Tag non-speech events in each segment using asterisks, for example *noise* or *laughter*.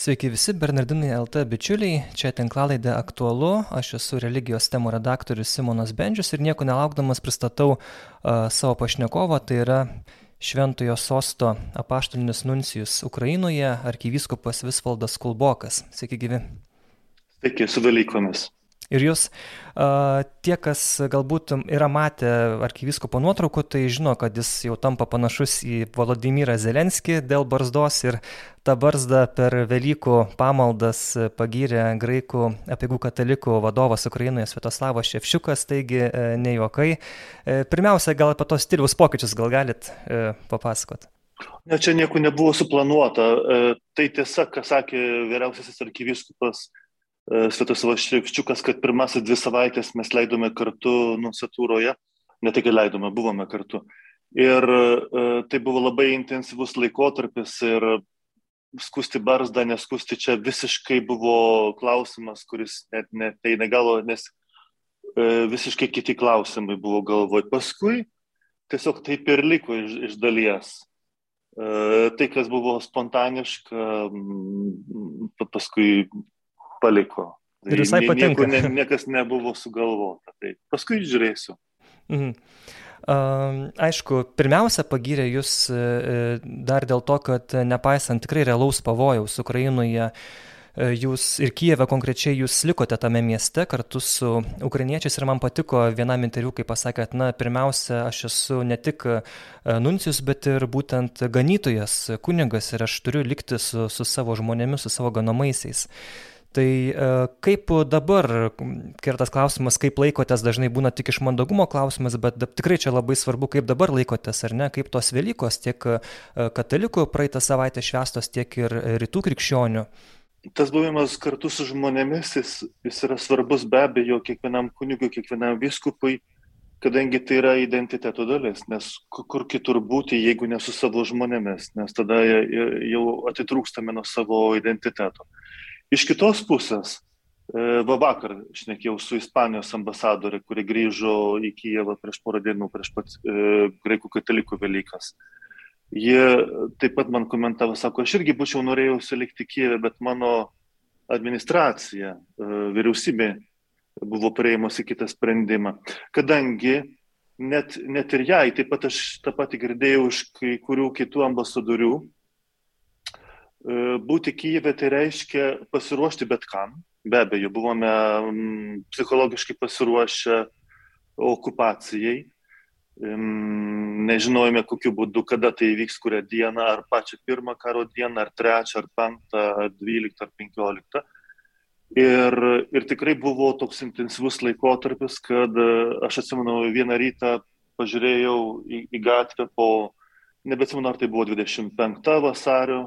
Sveiki visi Bernardinai LT bičiuliai, čia tinklalaidė aktualu, aš esu religijos temų redaktorius Simonas Bendžius ir nieko nelaukdamas pristatau uh, savo pašnekovą, tai yra Šventojo sosto apaštalinis nuncijus Ukrainoje, arkivyskupas Visvaldas Kulbokas. Sveiki gyvi. Sveiki, su Velykomis. Ir jūs, tie, kas galbūt yra matę arkiviskopo nuotraukų, tai žino, kad jis jau tampa panašus į Volodimirą Zelenskį dėl barzdos ir tą barzdą per Velykų pamaldas pagyrė graikų apiegų katalikų vadovas Ukrainoje Svetoslavas Ševšiukas, taigi e, ne juokai. E, pirmiausia, gal apie tos stiliaus pokyčius gal galit e, papasakot? Ne, čia nieko nebuvo suplanuota. Tai tiesa, ką sakė vyriausiasis arkiviskupas Svetoslavas Ševčiukas, kad pirmasis dvi savaitės mes leidome kartu nunciatūroje, ne tik leidome, buvome kartu. Ir e, tai buvo labai intensyvus laikotarpis ir skusti barzdą, neskusti čia visiškai buvo klausimas, kuris net neteina galo, nes e, visiškai kiti klausimai buvo galvoj. Paskui tiesiog taip ir liko iš, iš dalies. Tai, kas buvo spontaniška, paskui paliko. Ir visai patinka. Nieko, ne, niekas nebuvo sugalvota. Tai paskui žiūrėsiu. Mhm. Aišku, pirmiausia, pagyrė jūs e, e, dar dėl to, kad nepaisant tikrai realaus pavojaus Ukrainoje, e, jūs ir Kijeve konkrečiai jūs likote tame mieste kartu su ukrainiečiais ir man patiko vienam interviu, kai pasakėt, na, pirmiausia, aš esu ne tik nuncijus, bet ir būtent ganytojas, kunigas ir aš turiu likti su, su savo žmonėmis, su savo ganomaiseis. Tai e, kaip dabar, kai yra tas klausimas, kaip laikotės, dažnai būna tik iš mandagumo klausimas, bet tikrai čia labai svarbu, kaip dabar laikotės, ar ne, kaip tos Velykos tiek e, katalikų praeitą savaitę švestos, tiek ir rytų krikščionių. Tas buvimas kartu su žmonėmis, jis, jis yra svarbus be abejo kiekvienam kunigui, kiekvienam viskupui, kadangi tai yra identiteto dalis, nes kur kitur būti, jeigu ne su savo žmonėmis, nes tada jau atitrūkstame nuo savo identiteto. Iš kitos pusės, e, va vakar šnekėjau su Ispanijos ambasadorė, kuri grįžo į Kijevą prieš porą dienų, prieš pat e, graikų katalikų Velykas. Jie taip pat man komentavo, sako, aš irgi būčiau norėjusi likti Kijeve, bet mano administracija, e, vyriausybė buvo prieimusi kitą sprendimą. Kadangi net, net ir jai, taip pat aš tą patį girdėjau iš kai kurių kitų ambasadorių, būti Kyivė tai reiškia pasiruošti bet kam. Be abejo, buvome mm, psichologiškai pasiruošę okupacijai. Nežinojome, kokiu būdu, kada tai įvyks, kurią dieną, ar pačią pirmą karo dieną, ar trečią, ar penktą, ar dvyliktą, ar penkioliktą. Ir, ir tikrai buvo toks intensyvus laikotarpis, kad e, aš atsimenu vieną rytą pažiūrėjau į, į gatvę po, nebeatsimenu, ar tai buvo 25 vasario,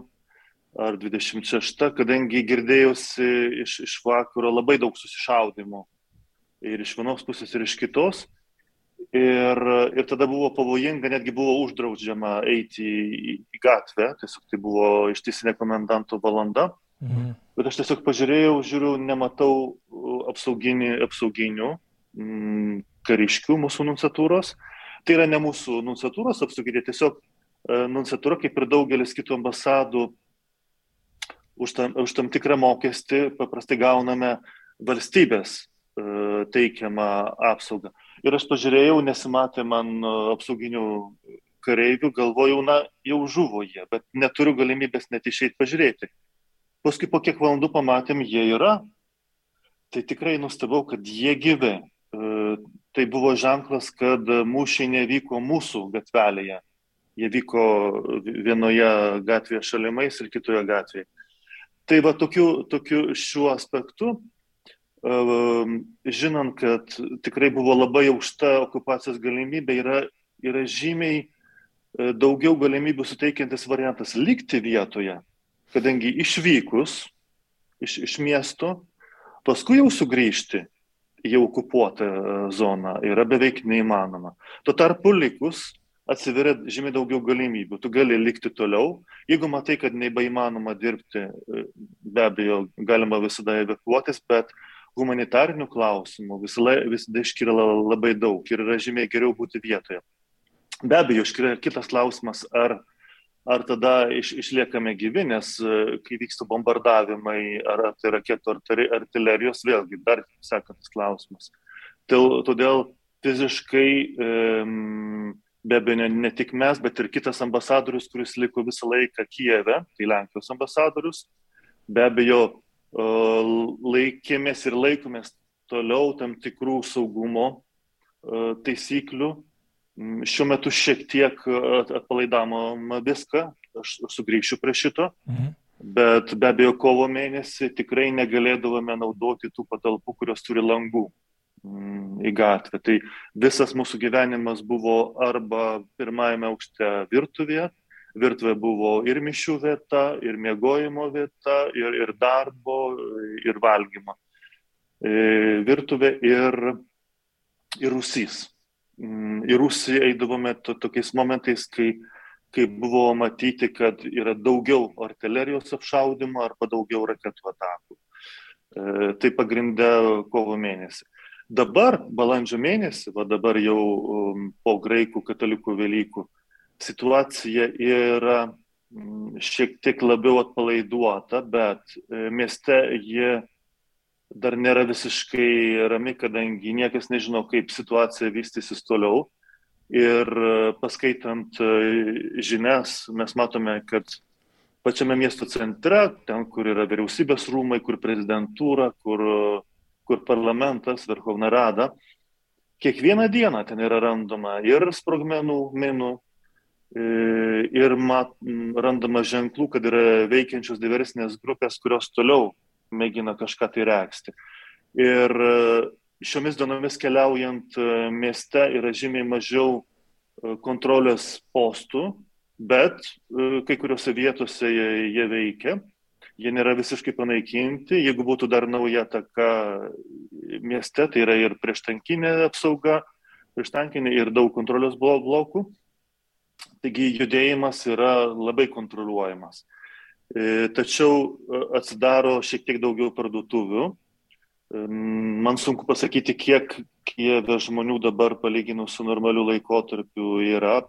ar 26, kadangi girdėjusi iš, iš vakaro labai daug susišaudimų. Ir iš vienos pusės, ir iš kitos. Ir, ir tada buvo pavojinga, netgi buvo uždraudžiama eiti į, į gatvę, tiesiog tai buvo ištisinė komendanto valanda. Mhm. Bet aš tiesiog pažiūrėjau, žiūriu, nematau apsauginių, apsauginių mm, kariškių mūsų nunciatūros. Tai yra ne mūsų nunciatūros apsauginiai, tiesiog e, nunciatūra, kaip ir daugelis kitų ambasadų, už tam, už tam tikrą mokestį paprastai gauname valstybės e, teikiamą apsaugą. Ir aš pažiūrėjau, nesimatė man e, apsauginių kareivių, galvojau, na, jau žuvo jie, bet neturiu galimybės net išeiti pažiūrėti. Paskui po kiek valandų pamatėm, jie yra. Tai tikrai nustebau, kad jie gyvi. E, tai buvo ženklas, kad mūšiai nevyko mūsų gatvelėje. Jie vyko vienoje gatvėje šalimais ir kitoje gatvėje. Tai va tokiu, tokiu šiuo aspektu, ehm, žinant, kad tikrai buvo labai aukšta okupacijos galimybė, yra, yra žymiai e, daugiau galimybių suteikiantis variantas likti vietoje, kadangi išvykus iš, iš miesto, paskui jau sugrįžti į okupuotą e, zoną yra beveik neįmanoma. Tuo tarpu likus atsiveria žymiai daugiau galimybių. Tu gali likti toliau. Jeigu matai, kad nebeįmanoma dirbti, e, be abejo, galima visada evakuotis, bet humanitarinių klausimų visada, visada iškyla labai daug ir yra žymiai geriau būti vietoje. Be abejo, iškyla kitas klausimas, ar ar tada iš, išliekame gyvi, nes kai vyksta bombardavimai, ar tai raketų, ar artilerijos, vėlgi dar sekantis klausimas. Todėl fiziškai um, be abejo ne, ne tik mes, bet ir kitas ambasadorius, kuris liko visą laiką Kijeve, tai Lenkijos ambasadorius, be abejo laikėmės ir laikomės toliau tam tikrų saugumo taisyklių. Šiuo metu šiek tiek atpalaidama viską, aš sugrįšiu prie šito, mhm. bet be abejo kovo mėnesį tikrai negalėdavome naudoti tų patalpų, kurios turi langų. Į gatvę. Tai visas mūsų gyvenimas buvo arba pirmajame aukšte virtuvėje, virtuvė buvo ir mišių vieta, ir miegojimo vieta, ir, ir darbo, ir valgymo. E, virtuvė ir, ir rusys. Mm, į Rusiją eidavome to, tokiais momentais, kai, kai buvo matyti, kad yra daugiau artilerijos apšaudimo arba daugiau raketų atakų. E, tai pagrindė kovo mėnesį. Dabar, balandžio mėnesį, va dabar jau um, po graikų katalikų Velykų, situacija yra mm, šiek tiek labiau atpalaiduota, bet e, mieste ji dar nėra visiškai rami, kadangi niekas nežino, kaip situacija vystysis toliau. Ir e, paskaitant e, žinias, mes matome, kad pačiame miesto centre, ten, kur yra vyriausybės rūmai, kur prezidentūra, kur kur parlamentas, Verhovna Rada, kiekvieną dieną ten yra randama ir sprogmenų, minų, e, ir mat, randama ženklų, kad yra veikiančios diversinės grupės, kurios toliau mėgina kažką tai reksti. Ir e, šiomis dienomis keliaujant e, mieste yra žymiai mažiau kontrolės postų, bet kai kuriuose vietose jie, jie veikia jie nėra visiškai panaikinti. Jeigu būtų dar nauja taka mieste, tai yra ir prieštankinė apsauga, prieštankinė ir daug kontrolės blokų. Taigi judėjimas yra labai kontroliuojamas. E, tačiau e, atsidaro šiek tiek daugiau parduotuvių. E, man sunku pasakyti, kiek Kijeve žmonių dabar palyginus su normaliu laikotarpiu yra.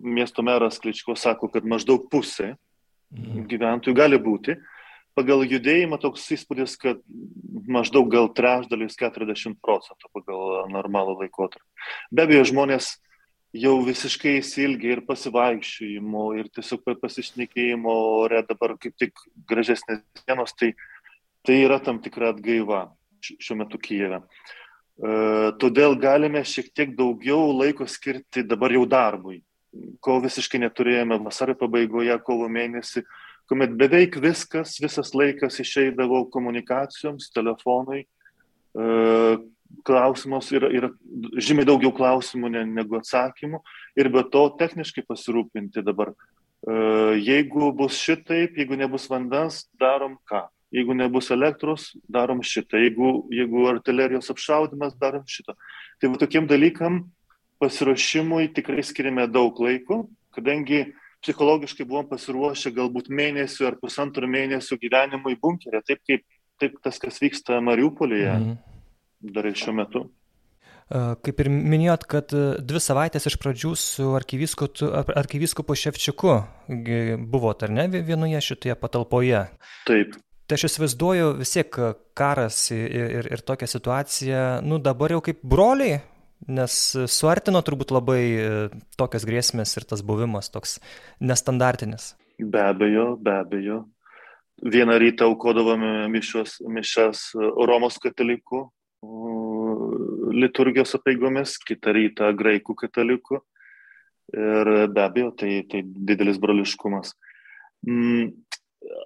Miesto meras Kličko sako, kad maždaug pusė. Gyventojų gali būti. Pagal judėjimą toks įspūdis, kad maždaug gal trečdalis 40 procentų pagal normalų laikotarpį. Be abejo, žmonės jau visiškai įsilgia ir pasivaikščiojimo, ir tiesiog pasišnekėjimo ore dabar kaip tik gražesnės dienos, tai, tai yra tam tikra atgaiva šiuo metu Kijeve. E, todėl galime šiek tiek daugiau laiko skirti dabar jau darbui ko visiškai neturėjome vasario pabaigoje, kovo mėnesį, kuomet beveik viskas, visas laikas išeidavo komunikacijoms, telefonui, e, klausimus yra, yra žymiai daugiau klausimų negu atsakymų ir be to techniškai pasirūpinti dabar. E, jeigu bus šitaip, jeigu nebus vandens, darom ką. Jeigu nebus elektros, darom šitą. Jeigu, jeigu artilerijos apšaudimas, darom šitą. Tai va tokiem dalykam pasiruošimui tikrai skiriame daug laiko, kadangi psichologiškai buvom pasiruošę galbūt mėnesių ar pusantrų mėnesių gyvenimui bunkerė, taip kaip taip tas, kas vyksta Mariupolėje mm. dar ir šiuo metu. Kaip ir minėjot, kad dvi savaitės iš pradžių su arkivyskupu Ševčiuku buvo, ar ne, vienoje šitoje patalpoje. Taip. Tai aš įsivaizduoju vis tiek karas ir, ir, ir tokia situacija, nu dabar jau kaip broliai Nes suartino turbūt labai e, tokias grėsmės ir tas buvimas toks nestandartinis. Be abejo, be abejo. Vieną rytą aukodavome mišos, mišas e, Romos katalikų liturgijos apeigomis, kitą rytą graikų katalikų. Ir be abejo, tai, tai didelis broliškumas. Mm,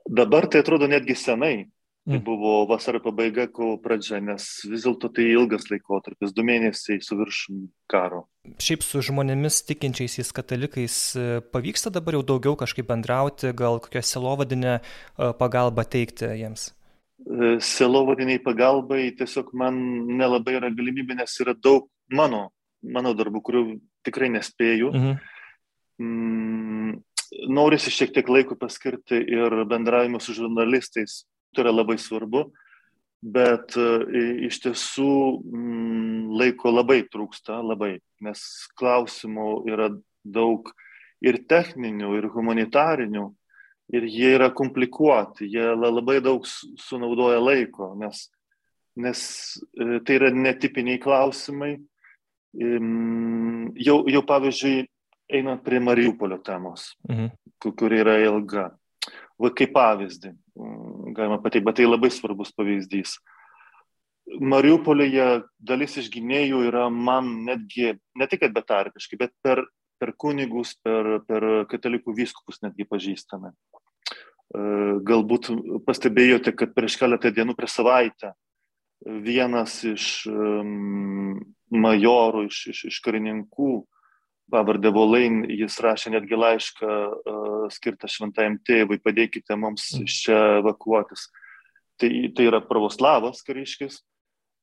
dabar tai atrodo netgi senai, Tai mm. buvo vasario pabaiga, kovo pradžia, nes vis dėlto tai ilgas laikotarpis, du mėnesiai su viršum karo. Šiaip su žmonėmis tikinčiaisiais katalikais e, pavyksta dabar jau daugiau kažkaip bendrauti, gal kokią selovadinę e, pagalbą teikti jiems? E, selovadiniai pagalbai tiesiog man nelabai yra galimybė, nes yra daug mano, mano darbų, kurių tikrai nespėju. Mhm. Mm, norisi šiek tiek laiko paskirti ir bendravimo su žurnalistais, tai yra labai svarbu, bet e, iš tiesų mm, laiko labai trūksta, labai, nes klausimų yra daug ir techninių, ir humanitarinių, ir jie yra komplikuoti, jie labai daug sunaudoja laiko, nes, nes e, tai yra netipiniai klausimai. Jau, jau pavyzdžiui, einant prie Mariupolio temos, mhm. kuri yra ilga. Va kaip pavyzdį, galima pateikti, bet tai labai svarbus pavyzdys. Mariupolyje dalis iš gynėjų yra man netgi, ne tik betarpiškai, bet per, per kunigus, per, per katalikų vyskupus netgi pažįstame. Galbūt pastebėjote, kad prieš keletą dienų prieš savaitę vienas iš um, majorų, iš, iš, iš karininkų, pavardė Volain, jis rašė netgi laišką uh, skirtą šventajam tėvui, padėkite mums mm. iš čia evakuotis. Tai, tai yra pravoslavas kariškis,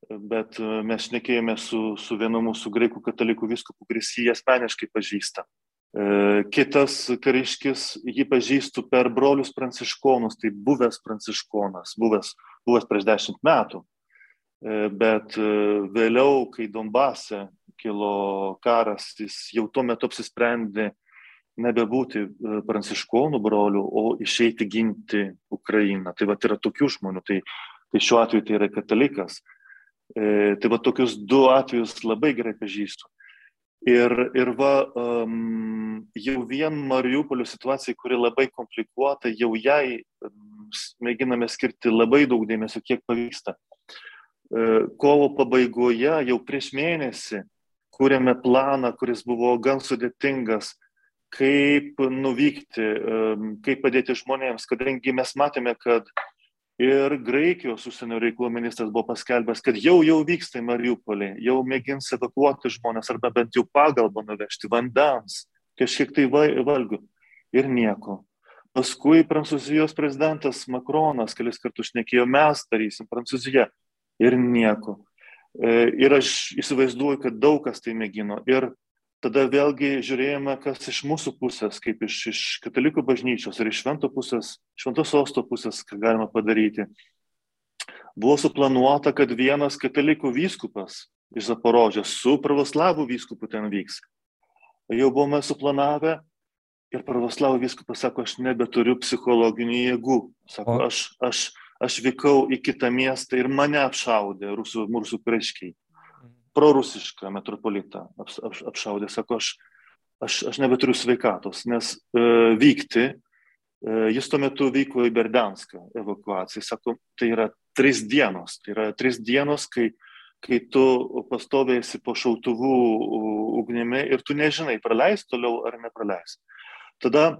bet mes šnekėjome su, su vienu mūsų graikų katalikų viskupu, kuris jį asmeniškai pažįsta. Kitas kariškis jį pažįstu per brolius pranciškonus, tai buvęs pranciškonas, buvęs, buvęs prieš dešimt metų. Bet vėliau, kai Donbase kilo karas, jis jau tuo metu apsisprendė nebebūti pranciškonų brolių, o išeiti ginti Ukrainą. Tai va yra tokių žmonių, tai, tai šiuo atveju tai yra katalikas. E, tai va tokius du atvejus labai gerai pažįstu. Ir, ir va, um, jau vien Mariupolio situacija, kuri labai komplikuota, jau jai mėginame skirti labai daug dėmesio, kiek pavyksta. E, kovo pabaigoje, jau prieš mėnesį, kūrėme planą, kuris buvo gan sudėtingas, kaip nuvykti, kaip padėti žmonėms, kadangi mes matėme, kad Ir Graikijos užsienio reikalų ministras buvo paskelbęs, kad jau jau vyksta į Mariupolį, jau mėgins evakuoti žmonės arba bent jau pagalbą nuvežti vandens, kažkiek tai valgių ir nieko. Paskui Prancūzijos prezidentas Makronas kelis kartus šnekėjo, mes darysim Prancūziją ir nieko. E, ir aš įsivaizduoju, kad daug kas tai mėgino. Ir tada vėlgi žiūrėjome, kas iš mūsų pusės, kaip iš, iš katalikų bažnyčios ir iš švento pusės, šventos sosto pusės, ką galima padaryti. Buvo suplanuota, kad vienas katalikų vyskupas iš Zaporožės su pravoslavų vyskupu ten vyks. Jau buvome suplanavę ir pravoslavų vyskupas sako, aš nebeturiu psichologinių jėgų. Sako, aš, aš, aš vykau į kitą miestą ir mane apšaudė rusų, mūsų kariškiai prorusišką metropolitą aps, aps, apšaudė, sako, aš, aš, aš nebeturiu sveikatos, nes e, vykti, e, jis tuo metu vyko į Berdanską evakuaciją, sako, tai yra tris dienos, tai yra tris dienos, kai, kai tu pastovėsi po šautuvų ugnimi ir tu nežinai, praleis toliau ar nepraleis. Tada,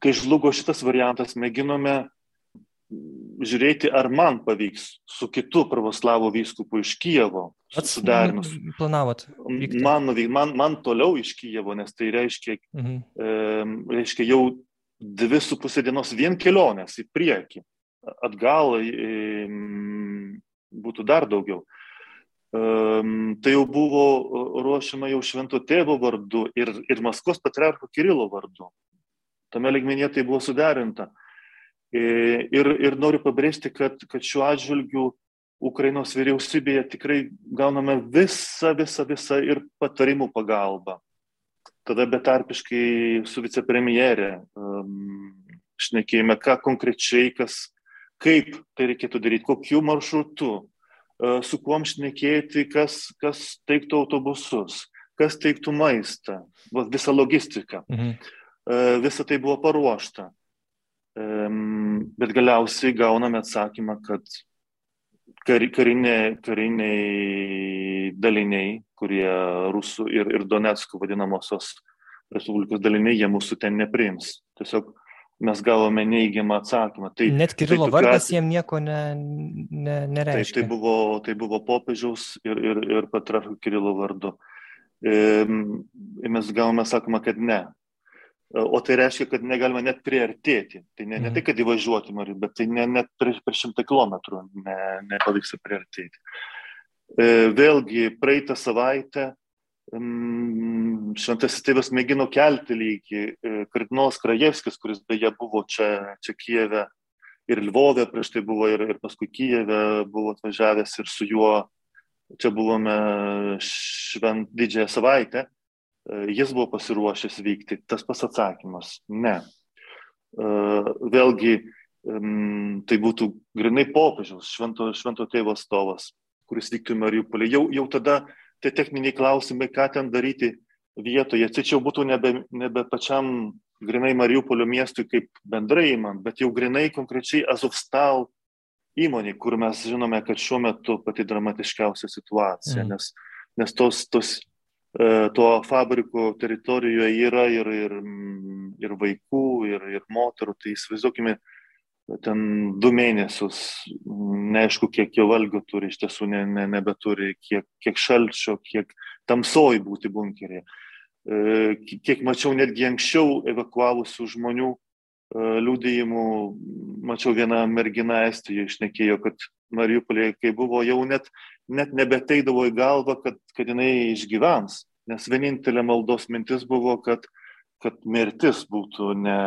kai žlugo šitas variantas, mėginome žiūrėti, ar man pavyks su kitu pravoslavų vyskupu iš Kijevo suderinus. Planavot? Man, man, man toliau iš Kijevo, nes tai reiškia, mhm. e, reiškia jau dvi su pusė dienos vien kelionės į priekį. Atgal e, būtų dar daugiau. Um, tai jau buvo ruošiama jau švento tėvo vardu ir, ir Maskvos patriarcho Kirilo vardu. Tame ligmenyje tai buvo suderinta. Ir, ir noriu pabrėžti, kad, kad šiuo atžvilgiu Ukrainos vyriausybėje tikrai gauname visą, visą, visą ir patarimų pagalbą. Tada betarpiškai su vicepremjerė um, šnekėjome, ką konkrečiai, kas, kaip tai reikėtų daryti, kokiu maršrutu, uh, su kuom šnekėti, kas, kas teiktų autobusus, kas teiktų maistą, visą logistiką. Mhm. Uh, visa tai buvo paruošta bet galiausiai gauname atsakymą, kad karinė, kariniai daliniai, kurie rusų ir, ir Donetskų vadinamosios Respublikos daliniai, jie mūsų ten nepriims. Tiesiog mes gavome neįgiamą atsakymą. Tai, Net Kirilo tai vardas jiem nieko ne, ne, nereiškia. Tai, tai, buvo, tai buvo popiežiaus ir, ir, ir patriarcho Kirilo vardu. Ir mes gavome sakoma, kad ne, O tai reiškia, kad negalima net priartėti. Tai ne, ne mhm. tai, kad įvažiuoti nori, bet tai ne, net per, per šimtą kilometrų ne, nepavyksta priartėti. E, vėlgi, praeitą savaitę mm, šventasis tėvas mėgino kelti lygį. E, kardinolas Krajevskis, kuris beje buvo čia, čia Kijeve ir Lvovė, prieš tai buvo ir, ir paskui Kijeve buvo atvažiavęs ir su juo čia buvome švent didžiąją savaitę jis buvo pasiruošęs vykti. Tas pas atsakymas - ne. Vėlgi, tai būtų grinai popiežiaus, švento, švento tėvo stovas, kuris vyktų į Mariupolį. Jau, jau tada tie techniniai klausimai, ką ten daryti vietoje, tačiau būtų nebe, nebe pačiam grinai Mariupolio miestui kaip bendrai įmant, bet jau grinai konkrečiai Azovstal įmonė, kur mes žinome, kad šiuo metu pati dramatiškiausia situacija, mm. nes, nes tos, tos, e, to fabriko teritorijoje yra ir, ir, ir vaikų, ir, ir moterų, tai įsivaizduokime, ten du mėnesius, neaišku, kiek jo valgių turi, iš tiesų ne, ne, nebeturi, kiek, kiek šalčio, kiek tamsoj būti bunkerėje. Kiek mačiau netgi anksčiau evakuavusių žmonių liūdėjimų, mačiau vieną merginą Estijoje išnekėjo, kad Mariupolėje, kai buvo, jau net, net nebeteidavo į galvą, kad, kad jinai išgyvens. Nes vienintelė maldos mintis buvo, kad, kad mirtis būtų ne,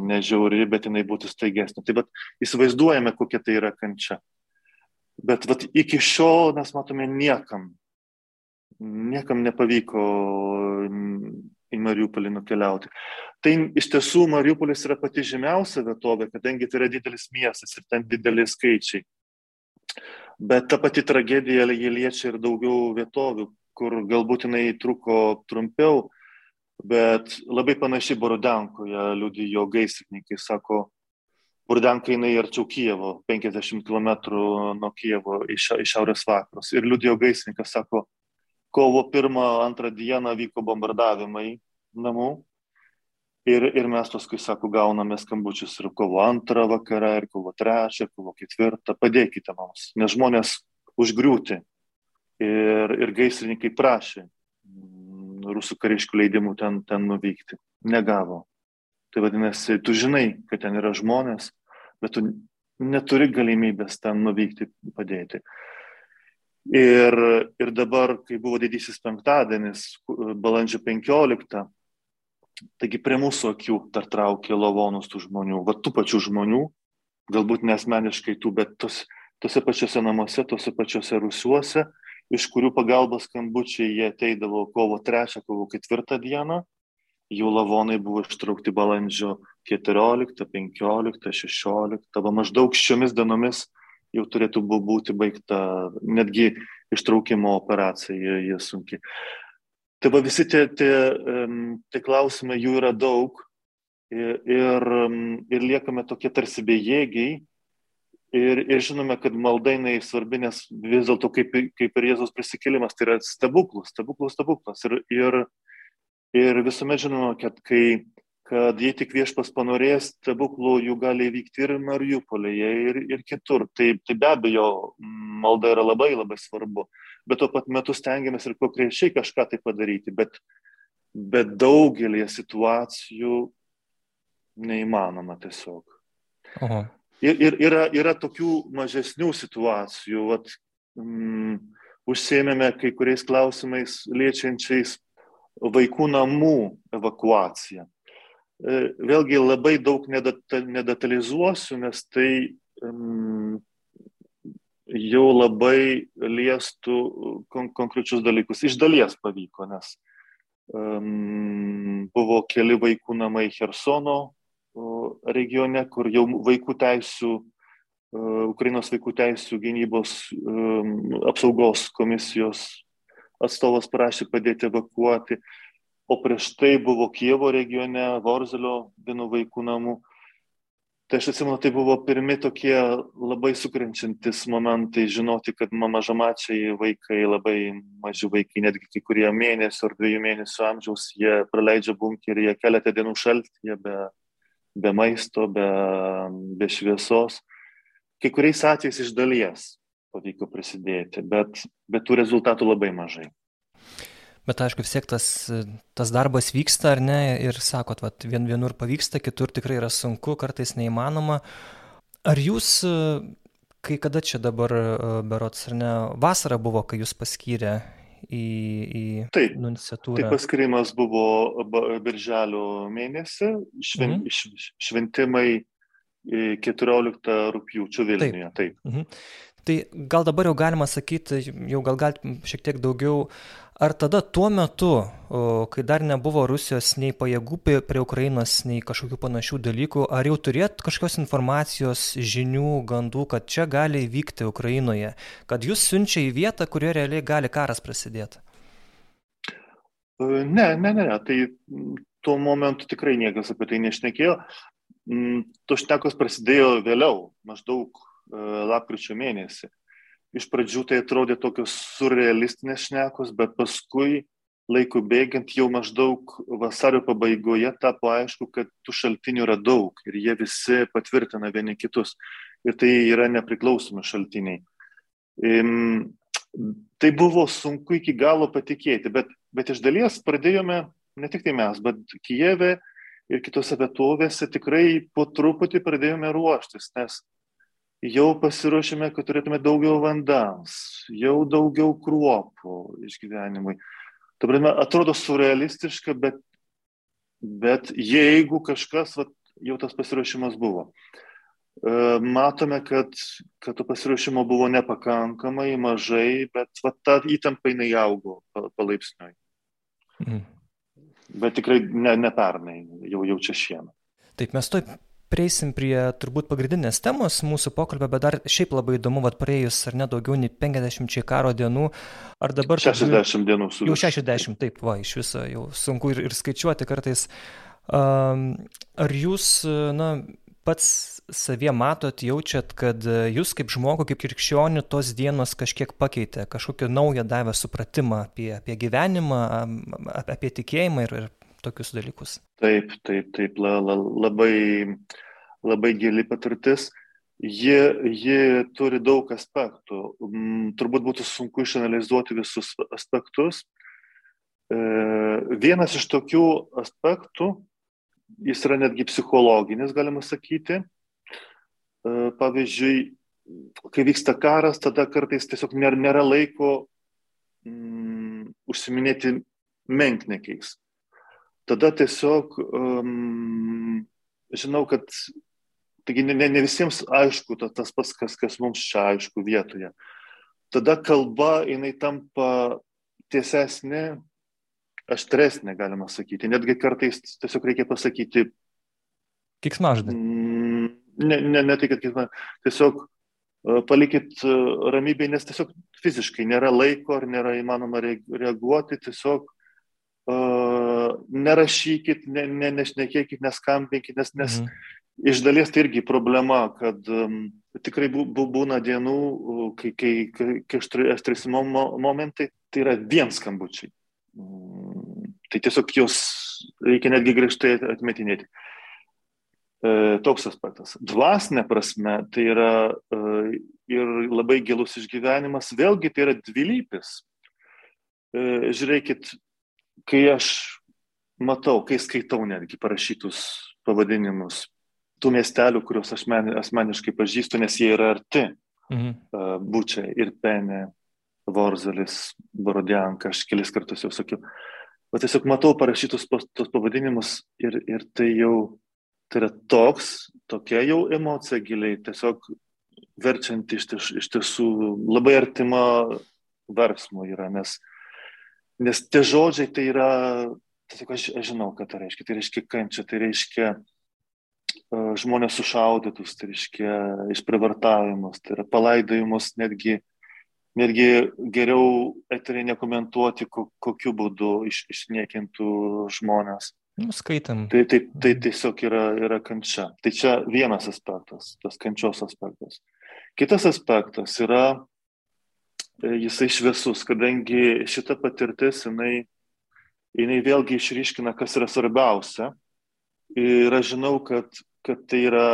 ne žiauri, bet jinai būtų staigesnė. Tai bet įsivaizduojame, kokia tai yra kančia. Bet vat, iki šiol mes matome niekam, niekam nepavyko į Mariupolį nukeliauti. Tai iš tiesų Mariupolis yra pati žymiausia vietovė, kadangi tai yra didelis miestas ir ten dideli skaičiai. Bet ta pati tragedija jie liečia ir daugiau vietovių, kur galbūt jinai truko trumpiau, bet labai panašiai Borudankoje liudijo gaisrininkai, sako, Burdanka jinai arčiau Kievo, 50 km nuo Kievo į šiaurės vakarus. Ir liudijo gaisrininkas, sako, kovo pirmą, antrą dieną vyko bombardavimai namų. Ir, ir mes paskui, sako, gauname skambučius ir kovo antrą vakarą, ir kovo trečią, ir kovo ketvirtą. Padėkite mums, nes žmonės užgriūti. Ir, ir gaisrininkai prašė rusų kariškių leidimų ten, ten nuvykti. Negavo. Tai vadinasi, tu žinai, kad ten yra žmonės, bet tu neturi galimybės ten nuvykti padėti. Ir, ir dabar, kai buvo didysis penktadienis, balandžio 15, taigi prie mūsų akių dar traukė lavonus tų žmonių, va tų pačių žmonių, galbūt nesmeniškai tų, bet tos, tose pačiose namuose, tose pačiose rusiuose, iš kurių pagalbos skambučiai jie ateidavo kovo 3, kovo 4 dieną, jų lavonai buvo ištraukti balandžio 14, 15, 16, va maždaug šiomis dienomis jau turėtų būti baigta netgi ištraukimo operacija, jie sunkiai. Tai va visi tie, tie, tie klausimai, jų yra daug ir, ir, ir liekame tokie tarsi bejėgiai. Ir, ir žinome, kad maldainai svarbi, nes vis dėlto kaip, kaip ir Jėzos prisikėlimas, tai yra stebuklus, stebuklus, stebuklas. Ir, ir, ir visuomet žinome, kad kai kad jei tik viešpas panorės, stebuklų jų gali įvykti ir Mariupolėje, ir, ir kitur. Tai, tai be abejo, malda yra labai labai svarbu, bet tuo pat metu stengiamės ir konkrečiai kažką tai padaryti, bet, bet daugelį situacijų neįmanoma tiesiog. Aha. Ir, ir yra, yra tokių mažesnių situacijų, vat, mm, užsėmėme kai kuriais klausimais liečiančiais vaikų namų evakuaciją. E, vėlgi labai daug nedetalizuosiu, nes tai um, jau labai liestų kon konkrečius dalykus. Iš dalies pavyko, nes um, buvo keli vaikų namai Hersono regione, kur jau vaikų teisų, uh, Ukrainos vaikų teisų gynybos um, apsaugos komisijos atstovas prašė padėti evakuoti. Uh, o prieš tai buvo Kievo regione, Vorzelio vienų vaikų namų. Tai aš atsimenu, tai buvo pirmi tokie labai sukrenčiantis momentai, žinoti, kad mažamačiai vaikai, labai maži vaikai, netgi kai kurie mėnesių ar dviejų mėnesių amžiaus, jie praleidžia bunkerį, jie keletą dienų šaltyje be, be maisto, be, be šviesos. Kai kuriais atvejais iš dalies pavyko prisidėti, bet, bet tų rezultatų labai mažai. Bet aišku, vis tiek tas, tas darbas vyksta, ar ne, ir sakot, vat, vien, vienur pavyksta, kitur tikrai yra sunku, kartais neįmanoma. Ar jūs, kai kada čia dabar, berots, ar ne, vasara buvo, kai jūs paskyrė į, į taip, nunciatūrą? Taip, paskirimas buvo birželio mėnesį, šven, mhm. šventimai 14 rūpjūčio Vilniuje. Taip. taip. Mhm. Tai gal dabar jau galima sakyti, jau gal galite šiek tiek daugiau Ar tada tuo metu, kai dar nebuvo Rusijos nei pajėgų prie Ukrainos, nei kažkokių panašių dalykų, ar jau turėt kažkokios informacijos, žinių, gandų, kad čia gali įvykti Ukrainoje, kad jūs siunčia į vietą, kurioje realiai gali karas prasidėti? Ne, ne, ne, tai tuo momentu tikrai niekas apie tai nešnekėjo. Mm, tos šnekos prasidėjo vėliau, maždaug e, lapkričio mėnesį iš pradžių tai atrodė tokios surrealistinės šnekos, bet paskui laikų bėgant jau maždaug vasario pabaigoje tapo aišku, kad tų šaltinių yra daug ir jie visi patvirtina vieni kitus. Ir tai yra nepriklausomi šaltiniai. Ehm, tai buvo sunku iki galo patikėti, bet, bet iš dalies pradėjome, ne tik tai mes, bet Kijeve ir kitose vietovėse tikrai po truputį pradėjome ruoštis, nes jau pasiruošėme, kad turėtume daugiau vandens, jau daugiau kruopų išgyvenimui. Dabar atrodo surrealistiška, bet, bet jeigu kažkas, vat, jau tas pasiruošimas buvo. E, matome, kad, kad to pasiruošimo buvo nepakankamai mažai, bet vat, ta įtampa jinai augo palaipsniui. Mhm. Bet tikrai ne, ne pernai, jau, jau čia šiemet. Taip, mes to prieisim prie turbūt pagrindinės temos mūsų pokalbio, bet dar šiaip labai įdomu, vad praėjus ar ne daugiau nei 50 karo dienų, ar dabar... 60 dienų su. Jau 60, taip, va, iš viso jau sunku ir, ir skaičiuoti kartais. Um, ar jūs, na, pats savie matot, jaučiat, kad jūs kaip žmogų, kaip krikščionių, tos dienos kažkiek pakeitė, kažkokią naują davė supratimą apie, apie gyvenimą, apie tikėjimą ir, ir tokius dalykus. Taip, taip, taip, la, la, labai, labai gili patirtis. Ji, ji turi daug aspektų. Mm, turbūt būtų sunku išanalizuoti visus aspektus. E, vienas iš tokių aspektų, jis yra netgi psichologinis, galima sakyti. E, pavyzdžiui, kai vyksta karas, tada kartais tiesiog nėra, laiko mm, užsiminėti menknekiais tada tiesiog um, žinau, kad taigi ne, ne visiems aišku ta, tas pats, kas, kas mums čia aišku vietoje. Tada kalba jinai tampa tiesesnė, aštresnė, galima sakyti. Netgi kartais tiesiog reikia pasakyti. Kiksmaždė. Mm, ne, ne, ne tai, kad kiksmaždė. Tiesiog uh, palikit uh, ramybėje, nes tiesiog fiziškai nėra laiko ar nėra įmanoma reaguoti, tiesiog nerašykit, ne, ne, nešnekėkit, neskambinkit, nes, nes mhm. iš dalies tai irgi problema, kad um, tikrai bu, būna dienų, kai, kai, kai, stresimo momentai, tai yra vien skambučiai. Um, tai tiesiog jos reikia netgi griežtai atmetinėti. E, toks aspektas. Dvasinė prasme tai yra e, ir labai gilus išgyvenimas, vėlgi tai yra dvilypis. E, žiūrėkit, kai aš matau, kai skaitau netgi parašytus pavadinimus tų miestelių, kuriuos aš asmeniškai pažįstu, nes jie yra arti. Mhm. Būčia ir Penė, Vorzalis, Borodianka, aš kelis kartus jau sakiau. O tiesiog matau parašytus tos pavadinimus ir, ir tai jau, tai yra toks, tokia jau emocija giliai, tiesiog verčianti iš, iš tiesų labai artima verksmo yra, nes, nes tie žodžiai tai yra tiesiog aš, aš žinau, ką tai reiškia. Tai reiškia kančia, tai reiškia uh, žmonės sušaudytus, tai reiškia išprivartavimus, tai yra palaidojimus netgi, netgi geriau eteriai nekomentuoti, ko, kokiu būdu iš, išniekintų žmonės. Nuskaitam. Tai, tai, tai tiesiog yra, yra kančia. Tai čia vienas aspektas, tas kančios aspektas. Kitas aspektas yra jisai šviesus, kadangi šita patirtis, jinai jinai vėlgi išryškina, kas yra svarbiausia. Ir aš žinau, kad, kad tai yra,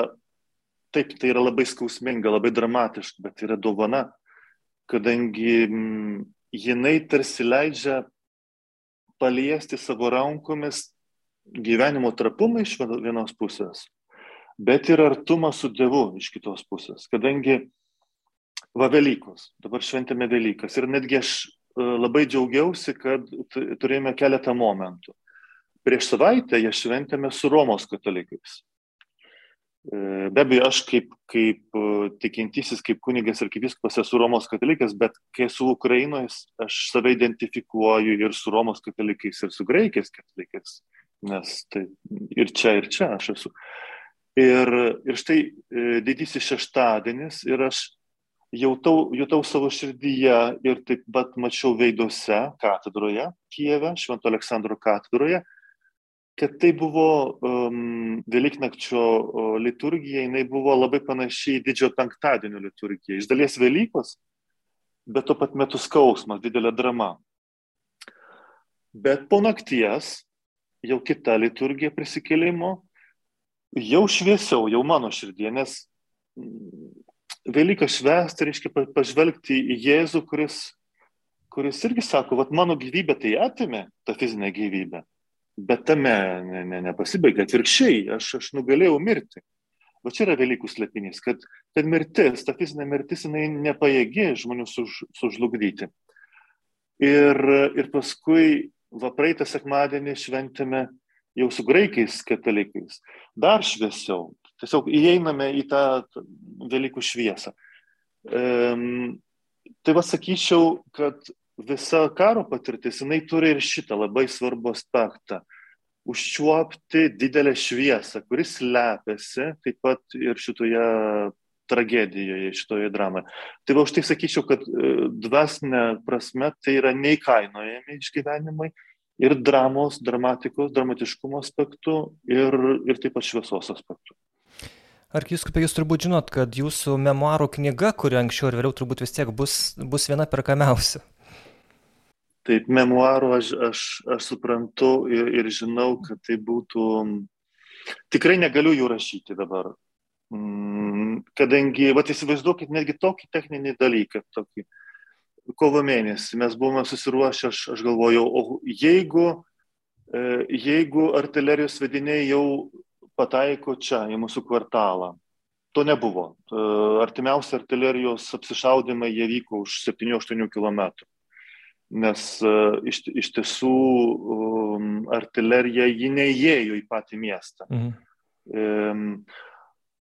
taip, tai yra labai skausminga, labai dramatiška, bet tai yra dovana, kadangi m, mm, jinai tarsi leidžia paliesti savo rankomis gyvenimo trapumą iš vienos pusės, bet ir artumą su Dievu iš kitos pusės, kadangi va Velykos, dabar šventėme Velykas ir netgi aš E, labai džiaugiausi, kad turėjome keletą momentų. Prieš savaitę ją šventėme su Romos katalikais. E, be abejo, aš kaip, kaip e, tikintysis, kaip kunigas ir kaip viskas esu Romos katalikas, bet kai esu Ukrainoje, aš save identifikuoju ir su Romos katalikais, ir su graikais katalikais, nes tai ir čia, ir čia aš esu. Ir, ir štai didysis šeštadienis ir aš jautau, jutau savo širdyje ir taip pat mačiau veiduose katedroje, Kijeve, Švento Aleksandro katedroje, kad tai buvo um, Velyknakčio liturgija, jinai buvo labai panaši į didžiojo penktadienio liturgiją. Iš dalies Velykos, bet tuo pat metu skausmas, didelė drama. Bet po nakties jau kita liturgija prisikėlimo, jau šviesiau, jau mano širdie, nes Velyką švęsti reiškia pažvelgti į Jėzų, kuris, kuris irgi sako, kad mano gyvybė tai atimė, ta fizinė gyvybė Bet tame ne, ne, nepasibaigia atvirkščiai, aš, aš nugalėjau mirti. Va čia yra Velykų slėpinys, kad, kad mirtis, ta fizinė mirtis, jinai nepajėgi žmonių suž, sužlugdyti. Ir, ir paskui, va praeitą sekmadienį šventėme jau su graikais katalikais, dar šviesiau. Tiesiog įeiname į tą Velykų šviesą. Um, tai va sakyčiau, kad visa karo patirtis, jinai turi ir šitą labai svarbų aspektą - užčiuopti didelę šviesą, kuris slepiasi taip pat ir šitoje tragedijoje, šitoje dramoje. Tai va už tai sakyčiau, kad e, dvasinė prasme tai yra neįkainojami išgyvenimai ir dramos, dramatikos, dramatiškumo aspektų ir, ir taip pat šviesos aspektų. Arkivyskupai, jūs turbūt žinot, kad jūsų memoarų knyga, kuri anksčiau ir vėliau turbūt vis tiek bus, bus viena perkamiausia. Taip, memoarų aš, aš, aš suprantu ir, ir žinau, kad tai būtų. Tikrai negaliu jų rašyti dabar. Mm, kadangi, va, įsivaizduokit netgi tokį techninį dalyką, tokį. Kovo mėnesį mes buvome susiruošę, aš, aš galvojau, o jeigu, e, jeigu artilerijos vediniai jau pataiko čia, į mūsų kvartalą, to nebuvo. E, artimiausi artilerijos apsišaudimai jie vyko už 7-8 km nes uh, iš, iš tiesų um, artilerija ji neįėjo į patį miestą. Mhm. Um,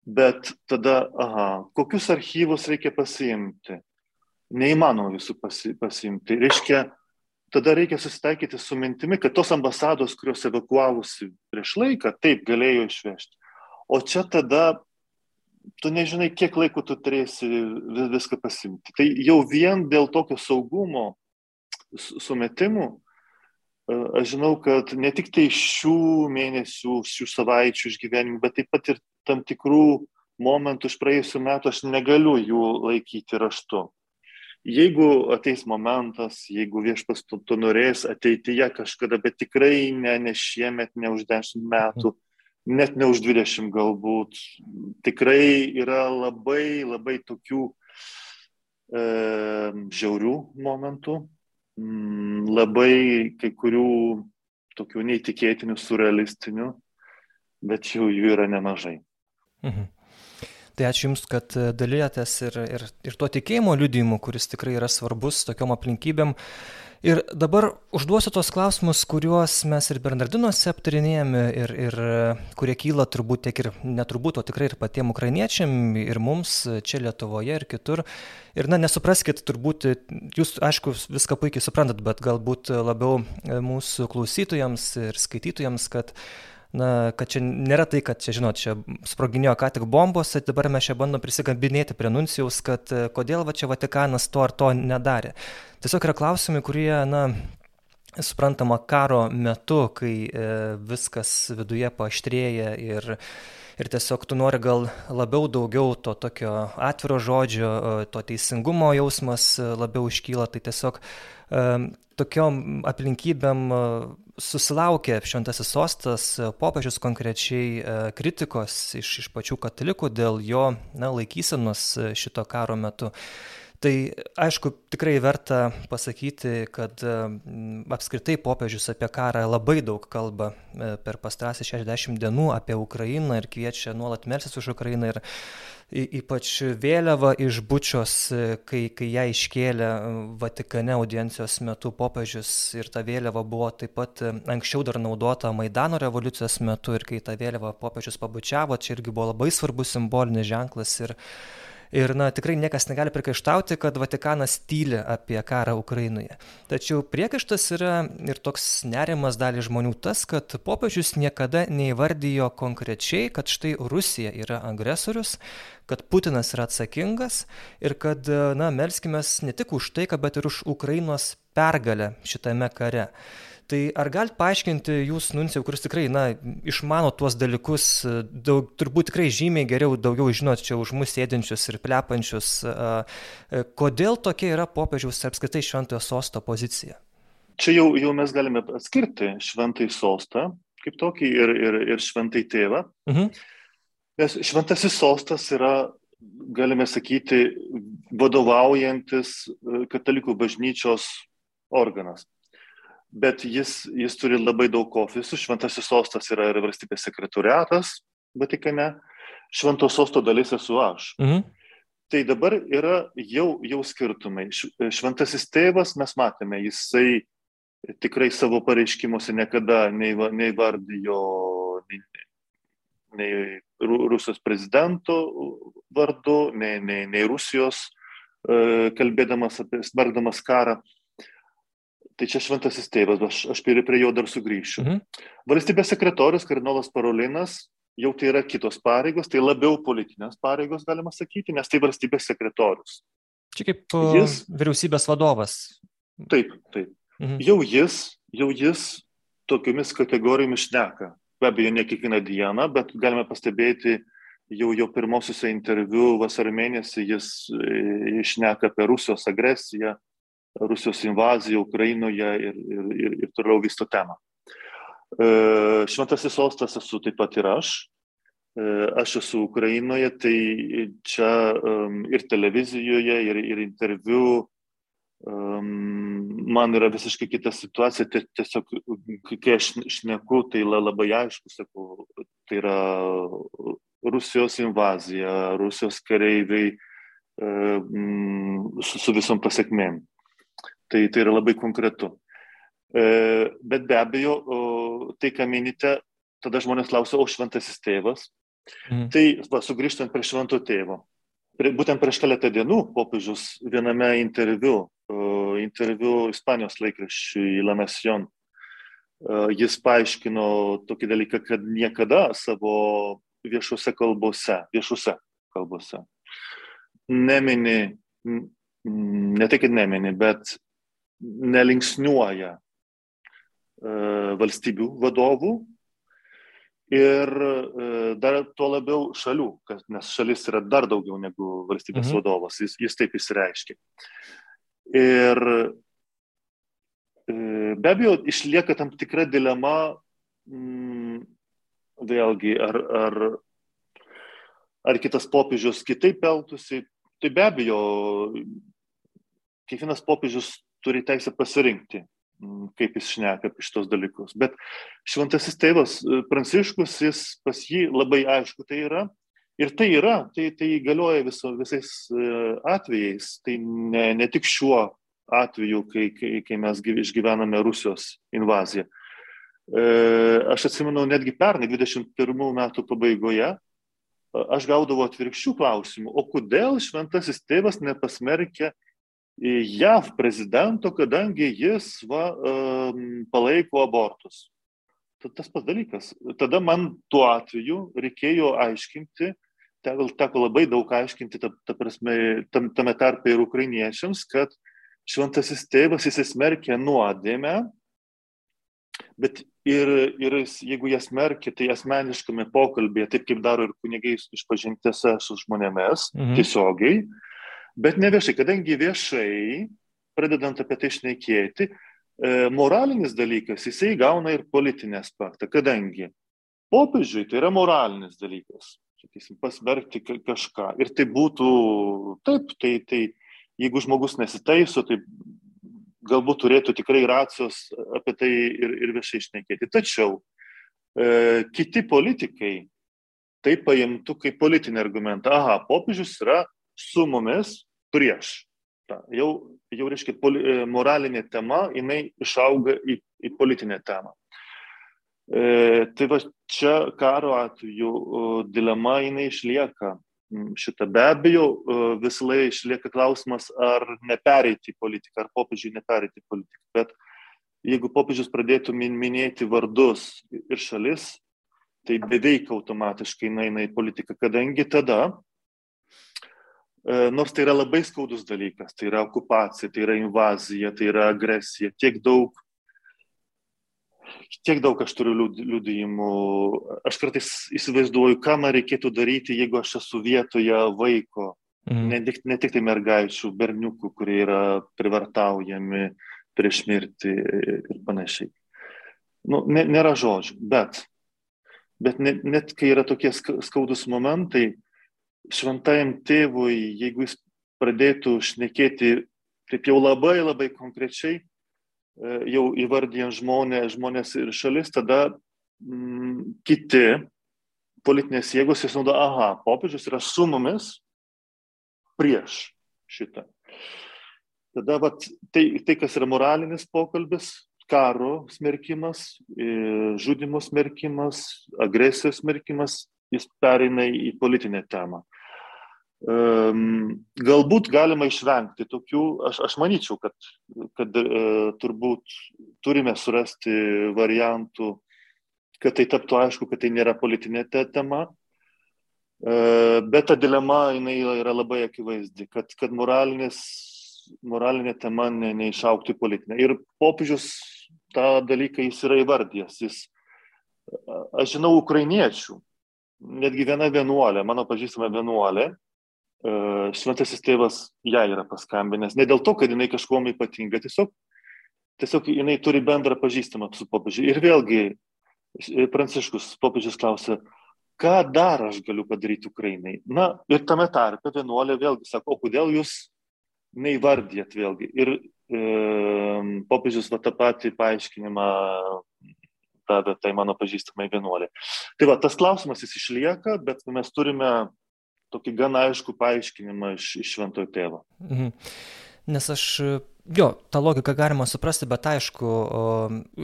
bet tada, aha, kokius archyvus reikia pasiimti? Neįmanoma visų pasi, pasiimti. Reiškia, tada reikia susitaikyti su mintimi, kad tos ambasados, kurios evakuavusi prieš laiką, taip galėjo išvežti. O čia tada tu nežinai, kiek laiko tu turėsi viską pasimti. Tai jau vien dėl tokio saugumo sumetimų, e, aš žinau, kad ne tik tai šių mėnesių, šių savaičių išgyvenimų, bet taip pat ir tam tikrų momentų iš praėjusių metų aš negaliu jų laikyti raštu. Jeigu ateis momentas, jeigu viešpas to, to norės ateityje kažkada, bet tikrai ne, ne šiemet, ne už 10 metų, net ne už 20 galbūt, tikrai yra labai, labai tokių e, žiaurių momentų, Mm, labai kai kurių tokių neįtikėtinių, surrealistinių, bet jau jų yra nemažai. Mhm. Tai ačiū Jums, kad dalyjatės ir, ir, ir tuo tikėjimo liudijimu, kuris tikrai yra svarbus tokiom aplinkybėm. Ir dabar užduosiu tos klausimus, kuriuos mes ir Bernardinuose aptarinėjame ir, ir kurie kyla turbūt tiek ir neturbūt, o tikrai ir patiem ukrainiečiam, ir mums čia Lietuvoje ir kitur. Ir na, nesupraskite, turbūt jūs, aišku, viską puikiai suprantat, bet galbūt labiau mūsų klausytojams ir skaitytojams, kad na, kad čia nėra tai, kad čia, žinot, čia sproginėjo ką tik bombos, tai dabar mes čia bandom prisigambinėti prie nuncijaus, kad kodėl va čia Vatikanas to ar to nedarė. Tiesiog yra klausimai, kurie, na, suprantama, karo metu, kai e, viskas viduje paaštrėja ir, ir tiesiog tu nori gal labiau daugiau to tokio atviro žodžio, to teisingumo jausmas e, labiau iškyla, tai tiesiog e, tokiom aplinkybėm e, susilaukė šventasis sostas, e, popiežius konkrečiai e, kritikos iš, iš pačių katalikų dėl jo na, laikysenos šito karo metu. Tai aišku, tikrai verta pasakyti, kad apskritai popiežius apie karą labai daug kalba e, per pastarąsias 60 dienų apie Ukrainą ir kviečia nuolat melsis už Ukrainą. Ir ypač vėliava iš bučios, kai, kai ją iškėlė Vatikane audiencijos metu popiežius ir ta vėliava buvo taip pat anksčiau dar naudota Maidano revoliucijos metu ir kai tą vėliavą popiežius pabučiavo, čia irgi buvo labai svarbus simbolinis ženklas ir Ir na, tikrai niekas negali priekaištauti, kad Vatikanas tyli apie karą Ukrainoje. Tačiau priekaištas yra ir toks nerimas dalį žmonių tas, kad popiežius niekada neįvardijo konkrečiai, kad štai Rusija yra agresorius, kad Putinas yra atsakingas ir kad, na, melskime ne tik už taiką, bet ir už Ukrainos pergalę šitame kare. Tai ar galite paaiškinti jūs, Nuncijau, kuris tikrai, na, išmano tuos dalykus, daug, turbūt tikrai žymiai geriau, daugiau žinot čia už mus sėdinčius ir plepančius, kodėl tokia yra popiežiaus apskritai šventojo sosto pozicija? Čia jau, jau mes galime atskirti šventai sostą kaip tokį ir, ir, ir šventai tėvą. Mhm. Nes šventasis sostas yra, galime sakyti, vadovaujantis katalikų bažnyčios organas bet jis, jis turi labai daug ofisų. Šventasis sostas yra ir valstybės sekretoriatas Vatikane, švento sosto dalis esu aš. Mhm. Tai dabar yra jau, jau skirtumai. Šventasis tėvas, mes matėme, jisai tikrai savo pareiškimuose niekada neįvardijo nei, nei Rusijos prezidento vardu, nei, nei, nei Rusijos, e, kalbėdamas apie, smergdamas karą. Tai čia šventasis tėvas, aš, aš prie, prie jo dar sugrįšiu. Mhm. Valstybės sekretorius, kardinolas Parolinas, jau tai yra kitos pareigos, tai labiau politinės pareigos, galima sakyti, nes tai valstybės sekretorius. Čia kaip jis, vyriausybės vadovas. Taip, taip. Mhm. Jau jis, jau jis tokiomis kategorijomis šneka. Be abejo, ne kiekvieną dieną, bet galime pastebėti, jau jo pirmosiuose interviu vasarą mėnesį jis išneka apie Rusijos agresiją, Rusijos invaziją Ukrainoje ir, ir, ir, ir toliau vysto temą. E, šventasis sostas esu taip pat ir aš. E, aš esu Ukrainoje, tai čia ir televizijoje, ir, ir interviu man yra visiškai kita situacija. Tiesiog, kai aš šneku, tai labai aišku, sakau, tai yra Rusijos invazija, Rusijos kareiviai su, su visom pasiekmėm. Tai, tai yra labai konkretu. E, bet be abejo, tai, ką minite, tada žmonės klausia, o šventasis tėvas. Mm. Tai va, sugrįžtant prie švento tėvo. Prie, būtent prieš keletą dienų popiežius viename interviu, interviu Ispanijos laikraščiui La Nación, jis paaiškino tokį dalyką, kad niekada savo viešuose kalbose, viešuose kalbose nemini, ne tai, kad nemini, bet nelinksniuoja e, valstybių vadovų ir e, dar tuo labiau šalių, nes šalis yra dar daugiau negu valstybės mhm. vadovas, jis, jis taip įsireiškia. Ir e, be abejo, išlieka tam tikra dilema, mm, vėlgi, ar, ar, ar kitas popiežius kitaip elgtųsi. Tai be abejo, kiekvienas popiežius turi teisę pasirinkti, mm, kaip jis šneka apie šitos dalykus. Bet šventasis tėvas e, Pranciškus, jis pas jį labai aišku tai yra. Ir tai yra, tai, tai galioja viso, visais e, atvejais, tai ne, ne tik šiuo atveju, kai, kai, kai mes išgyvename Rusijos invaziją. E, aš atsimenu, netgi pernai 21 metų pabaigoje, aš gaudavau atvirkščių klausimų, o kodėl šventasis tėvas nepasmerkė JAV prezidento, kadangi jis va, palaiko abortus. Tad tas pats dalykas. Tada man tuo atveju reikėjo aiškinti, teko labai daug aiškinti, ta, ta prasme, tam, tame tarpe ir ukrainiečiams, kad šventasis tėvas įsismerkė nuodėmę, bet ir, ir jeigu jas smerkia, tai asmeniškame pokalbėje, taip kaip daro ir kunigai išpažintėse su žmonėmis, mhm. tiesiogiai, bet ne viešai, kadangi viešai, pradedant apie tai šnekėti, e, moralinis dalykas, jisai gauna ir politinį aspektą, kadangi popiežiui tai yra moralinis dalykas, sakysim, pasmerkti kažką. Ir tai būtų, taip, tai, tai jeigu žmogus nesitaiso, tai galbūt turėtų tikrai racijos apie tai ir, ir viešai išnekėti. Tačiau e, kiti politikai tai paimtų kaip politinį argumentą. Aha, popiežius yra su mumis prieš. Ta, jau, jau reiškia, poli, e, moralinė tema, jinai išauga į, į politinę temą. E, tai va čia karo atveju dilema jinai išlieka Mm, šitą. Be abejo, visą laiką išlieka klausimas, ar nepereiti į politiką, ar popiežiui nepereiti į politiką. Bet jeigu popiežius pradėtų minėti vardus ir šalis, tai beveik automatiškai eina į politiką, kadangi tada, nors tai yra labai skaudus dalykas, tai yra okupacija, tai yra invazija, tai yra agresija, tiek daug tiek daug aš turiu liudijimų. Aš kartais įsivaizduoju, ką man reikėtų daryti, jeigu aš esu vietoje vaiko. Mm. Ne, ne tik tai mergaičių, berniukų, kurie yra privartaujami prieš mirtį ir panašiai. Nu, nėra žodžių, bet, bet net, net kai yra tokie skaudus momentai, šventajam tėvui, jeigu jis pradėtų šnekėti taip jau labai labai konkrečiai, E, jau įvardyjant žmonės, žmonės ir šalis, tada mm, kiti politinės jėgos jis naudoja, aha, popiežius yra su mumis prieš šitą. Tada vat, tai, tai, kas yra moralinis pokalbis, karo smerkimas, e, žudimo smerkimas, agresijos smerkimas, jis pereina į politinę temą. Galbūt galima išvengti tokių, aš, aš manyčiau, kad, kad e, turbūt turime surasti variantų, kad tai taptų aišku, kad tai nėra politinė tema, e, bet ta dilema jinai yra labai akivaizdi, kad, kad moralinė tema ne, neišauktų į politinę. Ir popiežius tą dalyką jis yra įvardijęs. Jis, aš žinau ukrainiečių, netgi viena vienuolė, mano pažįstama vienuolė, šventasis tėvas ją yra paskambinęs. Ne dėl to, kad jinai kažkuom ypatinga, tiesiog, tiesiog jinai turi bendrą pažįstamą su popiežiu. Ir vėlgi e, Pranciškus popiežius klausia, ką dar aš galiu padaryti Ukrainai. Na ir tame tarpe vienuolė vėlgi sako, o kodėl jūs neįvardėt vėlgi. Ir e, popiežius va tą patį paaiškinimą davė tai mano pažįstamai vienuolė. Tai va, tas klausimas jis išlieka, bet mes turime tokį gan aišku paaiškinimą iš, iš šventojo tėvo. Mhm. Nes aš, jo, tą logiką galima suprasti, bet aišku,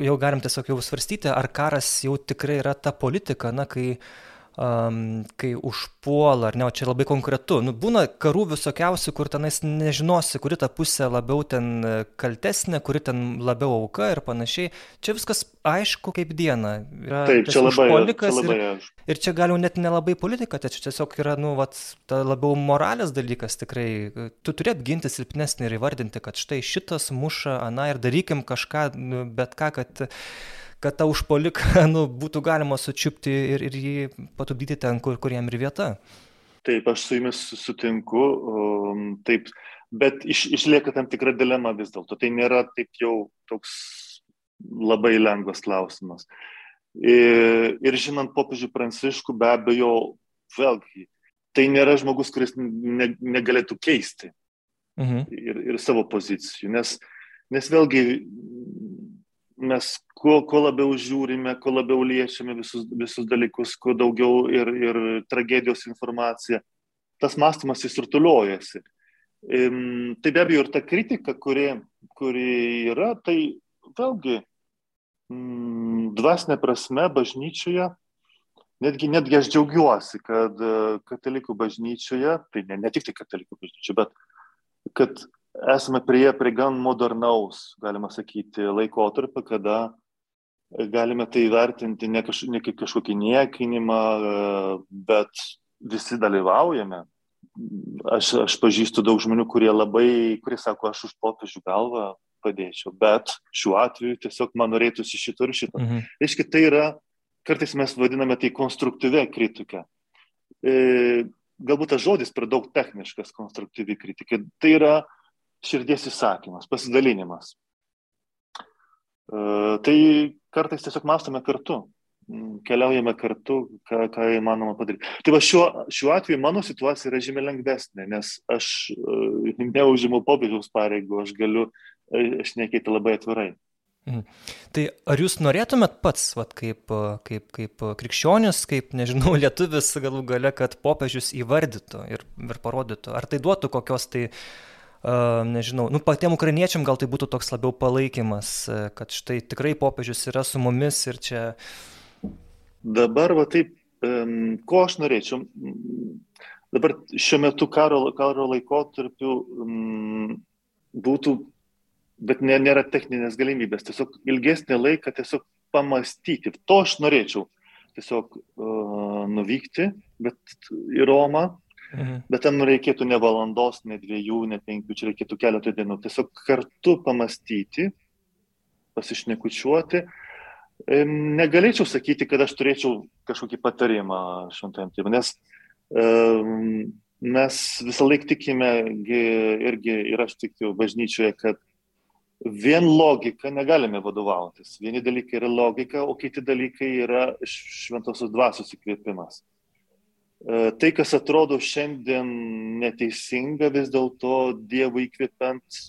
jau galim tiesiog jau svarstyti, ar karas jau tikrai yra ta politika, na, kai uh, um, kai užpuola, ar ne, o čia labai konkretu. Nu, būna karų visokiausių, kur tenais nežinosi, kuri ta pusė labiau ten e, kaltesnė, kuri ten labiau auka ir panašiai. Čia viskas aišku kaip diena. Yra Taip, čia labai, čia labai ir, aišku. Ir čia gal jau net nelabai politika, tai čia tiesiog yra, nu, vat, ta labiau moralės dalykas tikrai. Tu turi apginti silpnesnį ir įvardinti, kad štai šitas muša, ana ir darykim kažką, nu, bet ką, kad kad tą užpoliką *laughs* nu, būtų galima sučiupti ir, ir jį patupdyti ten, kur, kur jam ir vieta. Taip, aš su jumis sutinku, um, taip, bet iš, išlieka tam tikra dilema vis dėlto. Tai nėra taip jau toks labai lengvas klausimas. Ir, ir žinant popiežių pranciškų, be abejo, vėlgi, tai nėra žmogus, kuris ne, negalėtų keisti mhm. ir, ir savo pozicijų, nes, nes vėlgi mes kuo, kuo labiau žiūrime, kuo labiau liečiame visus, visus dalykus, kuo daugiau ir, ir tragedijos informacija, tas mąstymas įsirtuliuojasi. Tai be abejo ir ta kritika, kuri, kuri yra, tai vėlgi mm, dvasinė prasme bažnyčioje, netgi, netgi aš džiaugiuosi, kad katalikų bažnyčioje, tai ne, ne tik tai katalikų bažnyčioje, bet kad esame prie, prie gan modernaus, galima sakyti, laikotarpio, kada galime tai vertinti ne, kaž, ne kaip kažkokį niekinimą, bet visi dalyvaujame. Aš, aš pažįstu daug žmonių, kurie labai, kurie sako, aš už popiežių galvą padėčiau, bet šiuo atveju tiesiog man norėtųsi šito ir šito. Mhm. Reiškia, tai yra, kartais mes vadiname tai konstruktyvę kritiką. E, galbūt tas žodis per daug techniškas, konstruktyvi kritika. Tai yra širdies įsakymas, pasidalinimas. E, tai kartais tiesiog mąstome kartu. keliaujame kartu, ką, ką įmanoma padaryti. Tai va šiuo, šiuo atveju mano situacija yra žymiai lengvesnė, nes aš uh, neužimu popiežiaus pareigų, aš galiu uh, šnekėti labai atvirai. Mhm. Tai ar jūs norėtumėt pats, vat, kaip, kaip, kaip krikščionis, kaip, nežinau, *laughs* lietuvis galų gale, kad popiežius įvardytų ir, ir parodytų, ar tai duotų kokios tai, uh, nežinau, nu, patiem ukrainiečiam gal tai būtų toks labiau palaikymas, kad štai tikrai popiežius yra su mumis ir čia. Dabar, va taip, um, ko aš norėčiau, dabar šiuo metu karo, karo laikotarpiu būtų bet ne, nėra techninės galimybės. Tiesiog ilgesnį laiką tiesiog pamastyti. To aš norėčiau. Tiesiog uh, nuvykti bet į Romą, mhm. bet tam reikėtų ne valandos, ne dviejų, ne penkių, čia reikėtų keletą dienų. Tiesiog kartu pamastyti, pasišnekučiuoti. Negalėčiau sakyti, kad aš turėčiau kažkokį patarimą šventajam tėvui, nes um, mes visą laiką tikime irgi ir aš tikiu bažnyčioje, kad vien logika negalime vadovautis. Vieni dalykai yra logika, o kiti dalykai yra šventosios dvasios įkvėpimas. E, tai, kas atrodo šiandien neteisinga, vis dėlto Dievo įkvėpiant,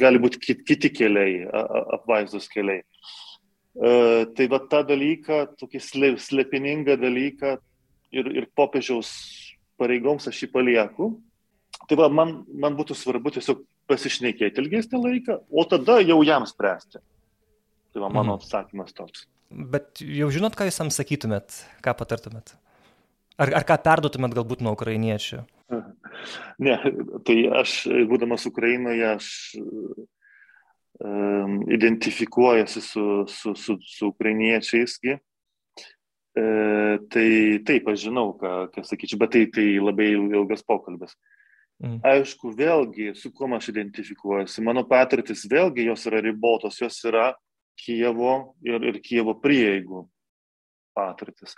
gali būti kiti keliai, apvaizdos keliai. E, tai va tą dalyką, tokį slepiningą dalyką ir, ir popiežiaus pareigoms aš jį palieku. Tai va, man, man būtų svarbu tiesiog pasišnekėti ilgesnį laiką, o tada jau jam spręsti. Tai va, mano mhm. atsakymas toks. Bet jau žinot, ką jūs jam sakytumėt, ką patartumėt? Ar, ar ką perduotumėt galbūt nuo ukrainiečių? Ne, tai aš, būdamas Ukrainoje, aš um, identifikuojasi su, su, su, su ukrainiečiaisgi. E, tai taip, aš žinau, ką, ką sakyčiau, bet tai, tai labai ilgas pokalbis. Mm. Aišku, vėlgi, su kuo aš identifikuojuosi, mano patirtis vėlgi jos yra ribotos, jos yra Kievo ir, ir Kievo prieigų patirtis.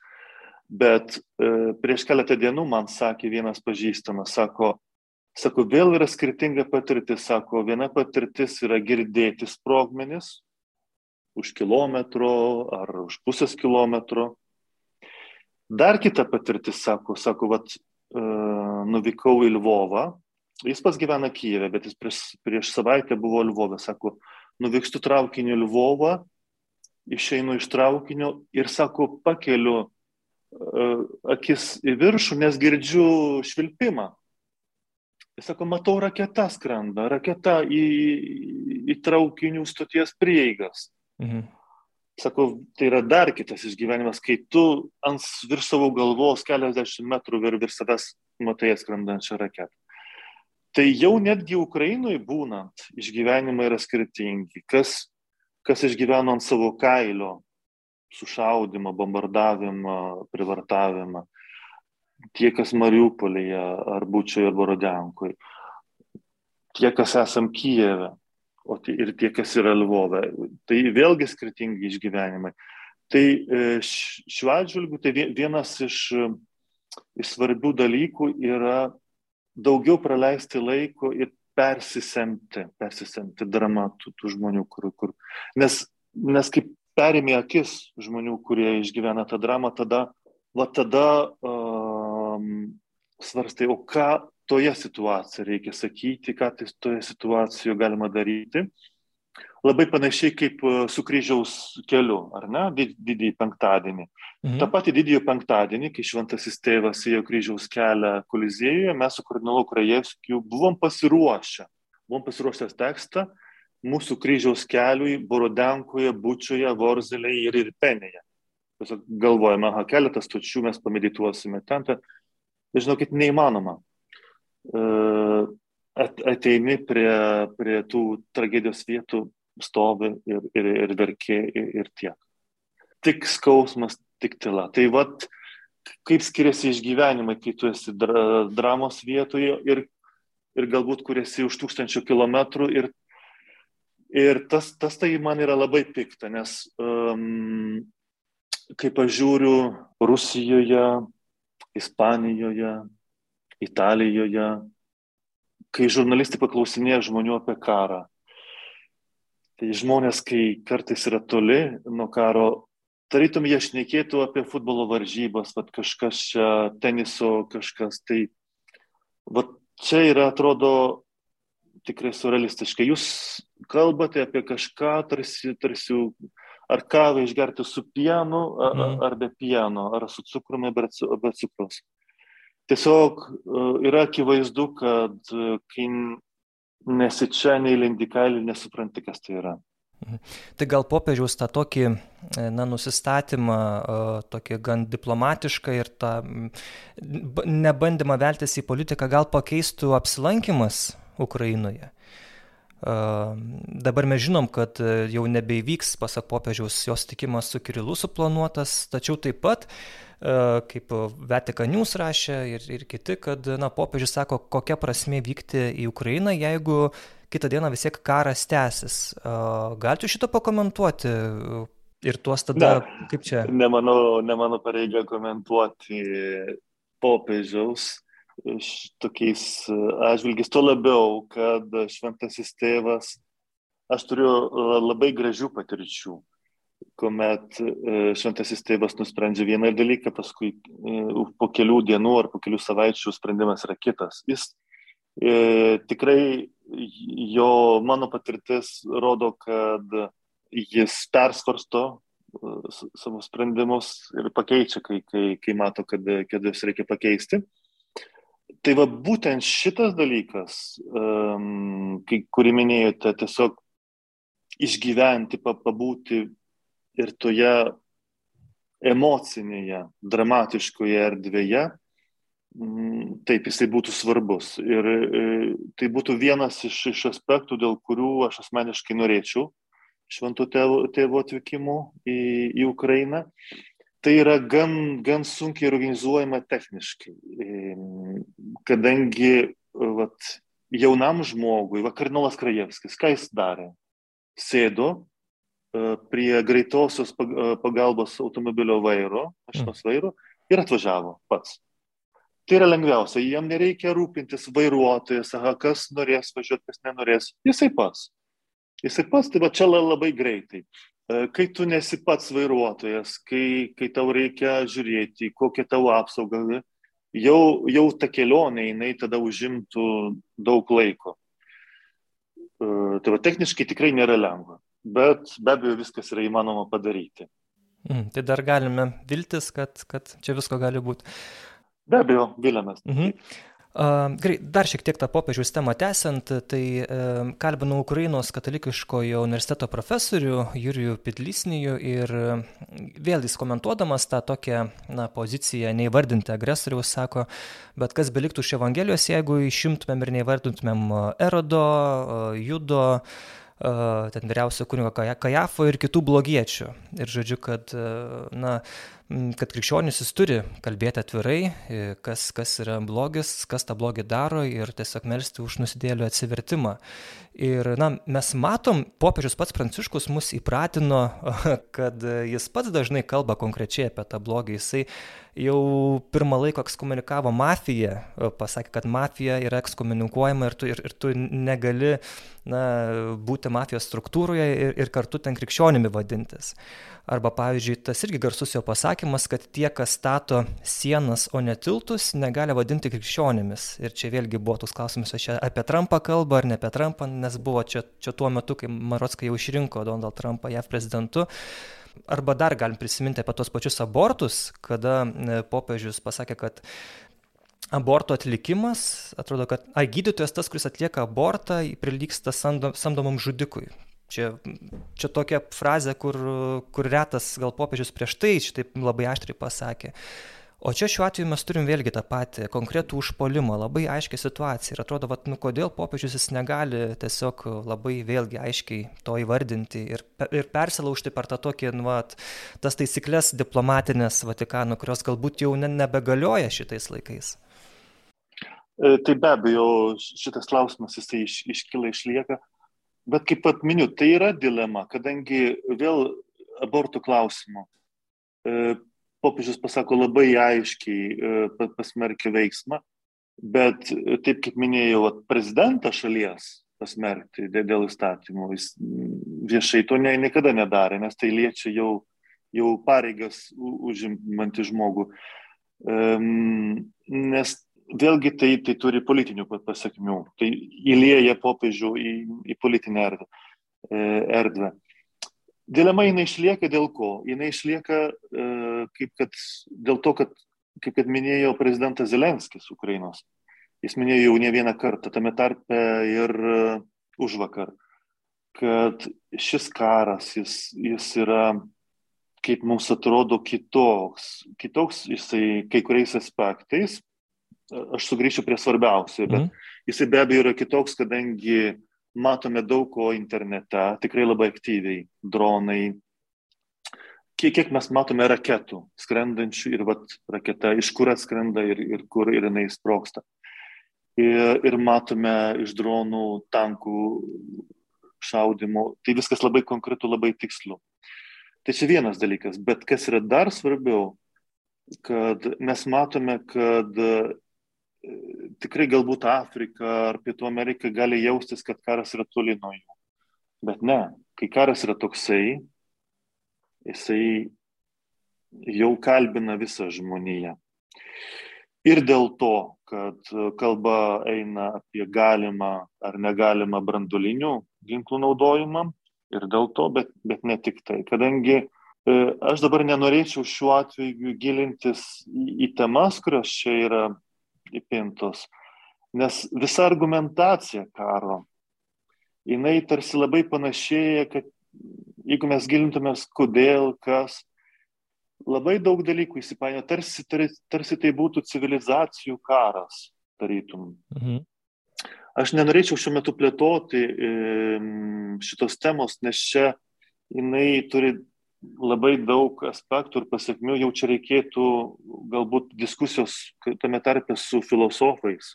Bet e, prieš keletą dienų man sakė vienas pažįstamas, sako, sako, vėl yra skirtinga patirtis, sako, viena patirtis yra girdėti sprogmenis už kilometro ar už pusės kilometro. Dar kita patirtis, sako, sako, vat, E, nuvykau į Lvovą. Jis pats gyvena Kyivė, bet jis prieš, prieš savaitę buvo Lvovė. Sako, nuvykstu traukiniu Lvovą, išeinu iš traukinio ir, sako, pakeliu akis į viršų, nes girdžiu švilpimą. Jis sako, matau raketą skrenda, raketa į, į traukinių stoties prieigas. Mhm. Sakau, tai yra dar kitas išgyvenimas, kai tu ant virš savo galvos keliasdešimt metrų vir virš savęs matai skrendančią raketą. Tai jau netgi Ukrainoje būnant išgyvenimai yra skirtingi. Kas, kas išgyveno ant savo kailio sušaudimą, bombardavimą, privartavimą. Tie, kas Mariupolėje, ar Bučioje, ar Borodenkoje. Tie, kas esam Kijeve o tai ir tie, kas yra Lvove. Tai vėlgi skirtingi išgyvenimai. Tai e, šiuo atžvilgiu tai vienas iš, iš svarbių dalykų yra daugiau praleisti laiko ir persisemti, persisemti dramatų tų žmonių, kur, kur. Nes, nes kaip perėmė akis žmonių, kurie išgyvena tą dramą, tada, va tada um, svarstai, o ką toje situacijoje reikia sakyti, ką tai toje situacijoje galima daryti. Labai panašiai kaip e, su kryžiaus keliu, ar ne, didįjį penktadienį. Mhm. Ta pati didįjį penktadienį, kai šventasis tėvas ėjo kryžiaus kelią kolizėjoje, mes su kardinolu Krajevskiu buvom pasiruošę. Buvom pasiruošę tekstą mūsų kryžiaus keliui Borodenkoje, Bučioje, Vorzelėje ir Irpenėje. Tiesiog galvojame, aha, keletas stočių mes pamedituosime ten. ten. Žinokit, neįmanoma ateini prie, prie tų tragedijos vietų, stovi ir, ir, ir verkė ir, ir tiek. Tik skausmas, tik tyla. Tai vad, kaip skiriasi išgyvenimai, kai tu esi dra, dramos vietoje ir, ir galbūt kur esi už tūkstančių kilometrų. Ir, ir tas, tas tai man yra labai pikta, nes um, kaip aš žiūriu Rusijoje, Ispanijoje, Italijoje, kai žurnalistai paklausinėja žmonių apie karą. Tai žmonės, kai kartais yra toli nuo karo, tarytum jie šnekėtų apie futbolo varžybas, vat kažkas čia teniso, kažkas tai. Vat čia yra, atrodo, tikrai surrealistiškai. Jūs kalbate apie kažką, tarsi, tarsi ar kavą išgerti su pienu, ar, mm. ar be pieno, ar su cukrumi, be, be cukrus. Tiesiog e, yra akivaizdu, kad e, kai nesi čia, neįlindi kailį, nesupranti, kas tai yra. Mhm. Tai gal popiežiaus tą tokį e, na, nusistatymą, tokį gan diplomatišką ir tą nebandymą veltis į politiką gal pakeistų apsilankimas Ukrainoje? Dabar mes žinom, kad e, jau nebeįvyks, pasak popiežiaus, jos tikimas su Kirilu suplanuotas, tačiau taip pat, kaip Vatikan News rašė ir, ir kiti, kad na, popiežius sako, kokia prasme vykti į Ukrainą, jeigu kitą dieną vis tiek karas tęsis. Galite šitą pakomentuoti ir tuos tada, ne, kaip čia? Ne mano, ne mano pareiga komentuoti popiežiaus tokiais e, atžvilgiais, tuo labiau, kad šventasis tėvas, aš turiu labai gražių patirčių, kuomet e, šventasis tėvas nusprendžia vieną dalyką, paskui e, po kelių dienų ar po kelių savaičių sprendimas yra kitas. Jis e, tikrai, jo mano patirtis rodo, kad jis persvarsto savo sprendimus ir pakeičia, kai, kai, kai mato, kad, kad jas reikia pakeisti. Tai va būtent šitas dalykas, um, kai, kurį minėjote, tiesiog išgyventi, pabūti ir toje emocinėje, dramatiškoje erdvėje, um, taip jisai būtų svarbus. Ir e, tai būtų vienas iš, iš aspektų, dėl kurių aš asmeniškai norėčiau šventų tėvo atvykimų į, į Ukrainą tai yra gan, gan sunkiai organizuojama techniškai, kadangi vat, jaunam žmogui, va kardinolas Krajevskis, ką jis darė? Sėdo e, prie greitosios e, pagalbos automobilio vairo, mašinos mm. vairo ir atvažiavo pats. Tai yra lengviausia, jam nereikia rūpintis vairuotojas, aha, kas norės važiuoti, kas nenorės, jisai pats. Jisai pats, tai va čia labai greitai. E, kai tu nesi pats vairuotojas, kai, kai tau reikia žiūrėti, kokia tavo apsauga, jau, jau ta kelionė jinai tada užimtų daug laiko. E, tai va, techniškai tikrai nėra lengva, bet be abejo viskas yra įmanoma padaryti. Mm, tai dar galime viltis, kad, kad čia visko gali būti. Be abejo, vilėmės. Mhm. Gerai, dar šiek tiek tą popiežiaus temą tęsiant, tai kalbinau Ukrainos katalikiškojo universiteto profesorių Jurijų Pidlysnijų ir vėl jis komentuodamas tą tokią na, poziciją neįvardinti agresoriaus sako, bet kas beliktų iš Evangelijos, jeigu išimtumėm ir neįvardintumėm Erodo, Judo, ten vyriausio kunigo Kajafo ir kitų blogiečių. Ir žodžiu, kad, na, kad krikščionis jis turi kalbėti atvirai, kas, kas yra blogis, kas tą blogį daro ir tiesiog melstį už nusidėlių atsivertimą. Ir na, mes matom, popiežius pats Pranciškus mus įpratino, *laughs* kad jis pats dažnai kalba konkrečiai apie tą blogį. Jisai jau pirmą laiką ekskomunikavo mafiją, pasakė, kad mafija yra ekskomunikuojama ir tu, ir, ir tu negali na, būti mafijos struktūroje ir, ir kartu ten krikščionimi vadintis. Arba, pavyzdžiui, tas irgi garsus jo pasakymas, kad tie, kas stato sienas, o ne tiltus, negali vadinti krikščionimis. Ir čia vėlgi buvo toks klausimas, aš apie Trumpą kalbą ar ne apie Trumpą, nes buvo čia, čia tuo metu, kai Marotskai jau išrinko Donald Trumpą JAV prezidentu. Arba dar galim prisiminti apie tos pačius abortus, kada e, popiežius pasakė, kad aborto atlikimas, atrodo, kad ai, gydytojas tas, kuris atlieka abortą, prilyksta samdomam žudikui. Čia, čia tokia frazė, kur, kur retas gal popiežius prieš tai šitaip labai aštriai pasakė. O čia šiuo atveju mes turim vėlgi tą patį konkretų užpolimą, labai aiškią situaciją. Ir atrodo, vat, nu, kodėl popiežius jis negali tiesiog labai vėlgi aiškiai to įvardinti ir, ir persilaužti per tą tokį, nu, vat, tas taisyklės diplomatinės Vatikano, kurios galbūt jau ne, nebegalioja šitais laikais. E, tai be abejo, šitas klausimas jisai iš, iškyla, išlieka. Bet kaip pat miniu, tai yra dilema, kadangi vėl abortų klausimu e, popiežius pasako labai aiškiai, e, pasmerkia veiksmą, bet taip kaip minėjau, prezidentą šalies pasmerkti dėl įstatymų, jis viešai to ne, niekada nedarė, nes tai liečia jau jau pareigas užimantį žmogų. Nes vėlgi tai, tai turi politinių pasiekmių. Tai įlėja popiežių į, į politinę erdvę. E, erdvę. Dilema jinai išlieka dėl ko? Jinai išlieka e, kaip kad, dėl to, kad, kaip kad minėjo prezidentas Zelenskis Ukrainos. Jis minėjo jau ne vieną kartą, tame tarpe ir e, už vakar, kad šis karas, jis, jis yra, kaip mums atrodo, kitoks. Kitoks jisai kai kuriais aspektais, aš sugrįšiu prie svarbiausio, bet mm. jisai be abejo yra kitoks, kadangi matome daug ko internete, tikrai labai aktyviai, dronai. Kiek, kiek mes matome raketų skrendančių ir vat, raketa, iš kur atskrenda ir, ir kur ir jinai sproksta. Ir, ir matome iš dronų, tankų šaudimų. Tai viskas labai konkretu, labai tikslu. Tai čia vienas dalykas, bet kas yra dar svarbiau, kad mes matome, kad tikrai galbūt Afrika ar Pietų Amerika gali jaustis, kad karas yra toli nuo jų. Bet ne, kai karas yra toksai, jisai jau kalbina visą žmoniją. Ir dėl to, kad kalba eina apie galimą ar negalimą brandolinių ginklų naudojimą, ir dėl to, bet, bet ne tik tai. Kadangi e, aš dabar nenorėčiau šiuo atveju gilintis į, temas, kurios čia yra įpintos. Nes visa argumentacija karo, jinai tarsi labai panašėja, kad jeigu mes gilintumės, kodėl, kas, labai daug dalykų įsipainio, tarsi, tarsi, tai būtų civilizacijų karas, tarytum. Mhm. Aš nenorėčiau šiuo metu plėtoti šitos temos, nes čia jinai turi labai daug aspektų ir pasiekmių, jau čia reikėtų galbūt diskusijos tame tarpe su filosofais.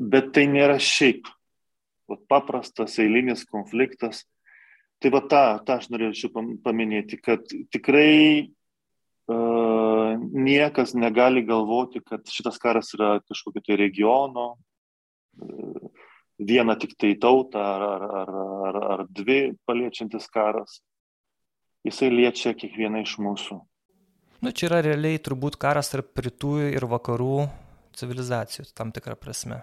Bet tai nėra šiaip paprastas eilinis konfliktas. Tai va tą, tą aš norėčiau paminėti, kad tikrai uh, niekas negali galvoti, kad šitas karas yra kažkokio tai regiono, uh, vieną tik tai tautą ar, ar, ar, ar, ar dvi paliečiantis karas jisai liečia kiekvieną iš mūsų. Nu, čia yra realiai turbūt karas tarp rytų ir vakarų civilizacijų, tam tikrą prasme.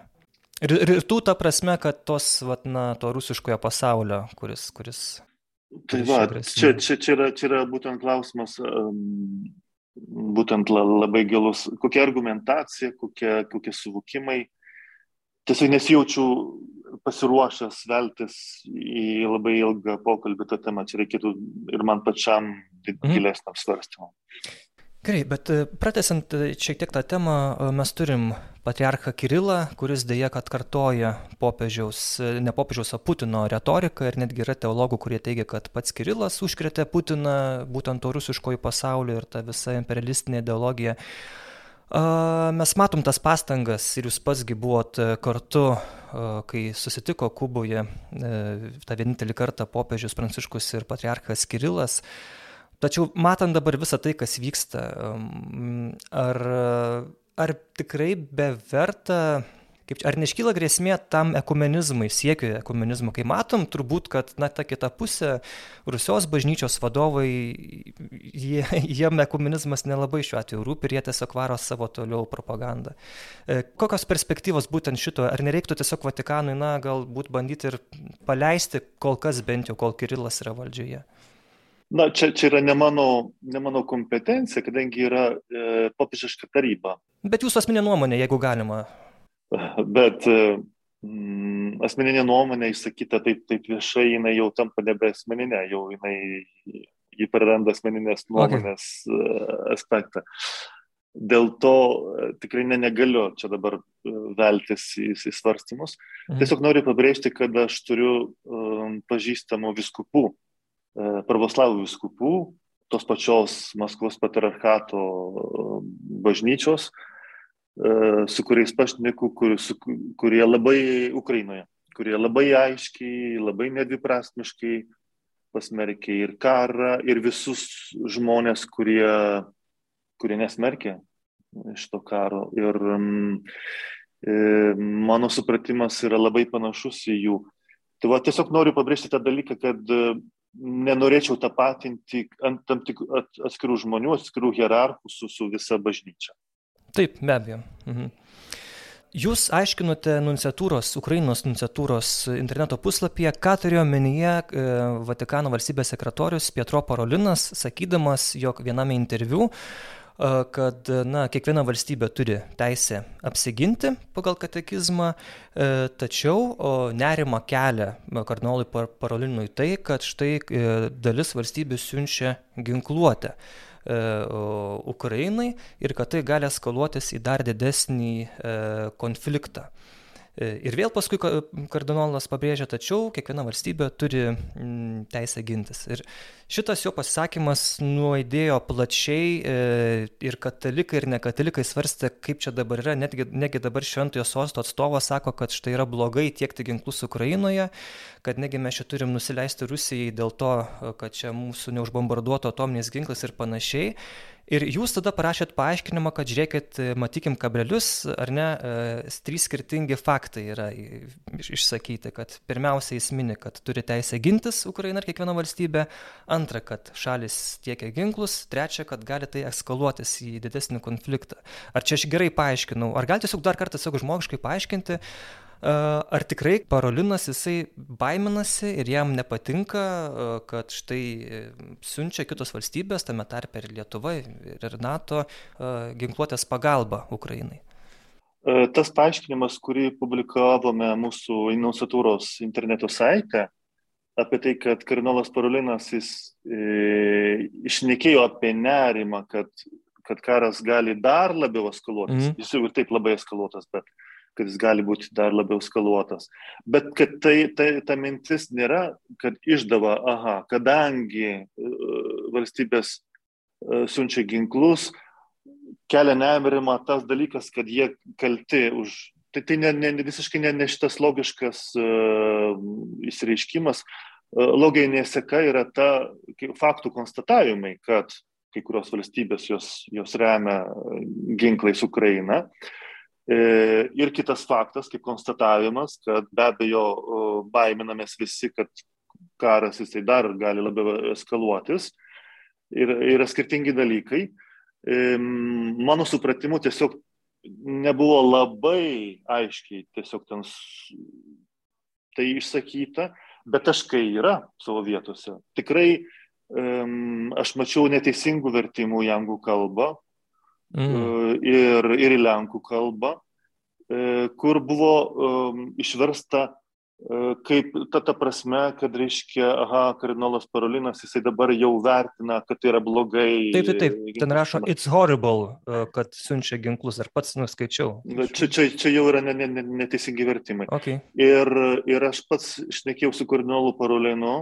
Ir rytų ta prasme, kad tos, vat, na, to rusiškojo pasaulio, kuris... kuris tai va, čia, čia, čia, yra, čia yra būtent klausimas, um, būtent labai gilus, kokia argumentacija, kokie, kokie suvokimai. Tiesiog nesijaučiu pasiruošęs veltis į labai ilgą pokalbį tą temą, čia reikėtų ir man pačiam mhm. gilesnam svarstymam. Gerai, bet e, pratesant e, šiek tiek tą temą, e, mes turim patriarchą Kirilą, kuris dėja atkartoja popiežiaus, ne popiežiaus, o Putino retoriką ir netgi yra teologų, kurie teigia, kad pats Kirilas užkrėtė Putiną, būtent to rusiškojų pasaulio ir ta visa imperialistinė ideologija. Mes matom tas pastangas ir jūs pasgi buvot e, kartu, kai susitiko Kuboje e, tą vienintelį kartą popiežius Pranciškus ir patriarchas Kirilas. Tačiau matant dabar visą tai, kas vyksta, ar, ar tikrai beverta kaip ar neiškyla grėsmė tam ekumenizmui, siekiui ekumenizmo, kai matom turbūt, kad, na, ta kita pusė, Rusijos bažnyčios vadovai, jie, *laughs* jiem ekumenizmas nelabai šiuo atveju rūpi ir jie tiesiog varo savo toliau propagandą. E, kokios perspektyvos būtent šito, ar nereiktų tiesiog Vatikanui, na, galbūt bandyti ir paleisti kol kas bent jau, kol Kirilas yra valdžioje? Na, čia, čia yra ne mano, ne mano kompetencija, kadangi yra e, popiežiška taryba. Bet jūsų asmeninė nuomonė, jeigu galima. *laughs* Bet mm, asmeninė nuomonė išsakyta taip, taip viešai, jinai jau tampa nebe asmeninė, jau jinai jį praranda asmeninės nuomonės okay. aspektą. Dėl to e, tikrai ne, negaliu čia dabar e, veltis į, į svarstymus. Mhm. Tiesiog noriu pabrėžti, kad aš turiu um, pažįstamų viskupų, uh, pravoslavų viskupų, tos pačios Maskvos patriarchato bažnyčios, uh, E, su kuriais pašneku, kur, su, kurie labai Ukrainoje, kurie labai aiškiai, labai nedviprasmiškai pasmerkė ir karą, ir visus žmonės, kurie, kurie nesmerkė šito karo. Ir e, mano supratimas yra labai panašus į jų. Tai va, tiesiog noriu pabrėžti tą dalyką, kad nenorėčiau tapatinti ant tam tik atskirų žmonių, atskirų hierarchų su, su visa bažnyčia. Taip, be abejo. Mhm. Jūs aiškinote nunciatūros, Ukrainos nunciatūros interneto puslapyje, ką turėjo menyje e, Vatikano valstybės sekretorius Pietro Parolinas, sakydamas, jog viename interviu kad na, kiekviena valstybė turi teisę apsiginti pagal katekizmą, e, tačiau nerima kelia kardinolui Parolinui tai, kad štai e, dalis valstybių siunčia ginkluotę. E, Ukrainai ir kad tai gali eskaluotis į dar didesnį konfliktą. Ir vėl paskui kardinolas pabrėžia, tačiau kiekviena valstybė turi mm, teisę gintis. Ir šitas jo pasisakymas nuaidėjo plačiai e, ir katalikai, ir nekatalikai svarstė, kaip čia dabar yra. Netgi, netgi dabar šventojo sosto atstovas sako, kad štai yra blogai tiekti ginklus Ukrainoje, kad negi mes čia turim nusileisti Rusijai dėl to, kad čia mūsų neužbombarduoto atominiais ginklais ir panašiai. Ir jūs tada parašėt paaiškinimą, kad žiūrėkit, matykim kablelius, ar ne, e, trys skirtingi faktai yra išsakyti, kad pirmiausia jis mini, kad turi teisę gintis Ukraina ir kiekviena valstybė, antra, kad šalis tiekia ginklus, trečia, kad gali tai eskaluotis į didesnį konfliktą. Ar čia aš gerai paaiškinau, ar galite tiesiog dar kartą tiesiog žmogiškai paaiškinti, Ar tikrai Parolinas jisai baiminasi ir jam nepatinka, kad štai e, siunčia kitos valstybės, tame tarpe ir Lietuva, ir NATO, ginkluotės pagalbą Ukrainai? E, tas paaiškinimas, kurį publikavome mūsų nunciatūros interneto saite, apie tai, kad kardinolas Parolinas jis e, išnekėjo apie nerimą, kad, kad karas gali dar labiau eskaluotis. Mm. Jis jau ir taip labai eskaluotas, bet kad jis gali būti dar labiau skaluotas. Bet kad tai, tai ta mintis nėra, kad išdava, aha, kadangi uh, valstybės uh, siunčia ginklus, kelia nerimą tas dalykas, kad jie kalti už. Tai, tai ne, ne, visiškai ne, ne šitas logiškas uh, įsireiškimas. Uh, loginė seka yra ta faktų konstatavimai, kad kai kurios valstybės jos, jos remia ginklais Ukrainą. Uh, E, ir kitas faktas, kaip konstatavimas, kad be abejo baiminamės visi, kad karas jisai dar gali labiau eskaluotis. Ir yra skirtingi dalykai. E, mano supratimu tiesiog nebuvo labai aiškiai tiesiog ten tai išsakyta, bet taškai yra savo vietose. Tikrai um, aš mačiau neteisingų vertimų į anglų kalbą, mm. ir, ir į lenkų kalbą, e, kur buvo um, išversta e, kaip ta, ta prasme, kad reiškia, aha, kardinolas Parolinas, jisai dabar jau vertina, kad tai yra blogai. Taip, taip, taip. Ten rašo, it's horrible, kad siunčia ginklus, ar pats nuskaičiau. Čia, čia, čia jau yra neteisingi ne, ne, ne vertimai. Okay. Ir, ir aš pats išnekėjau su kardinolu Parolinu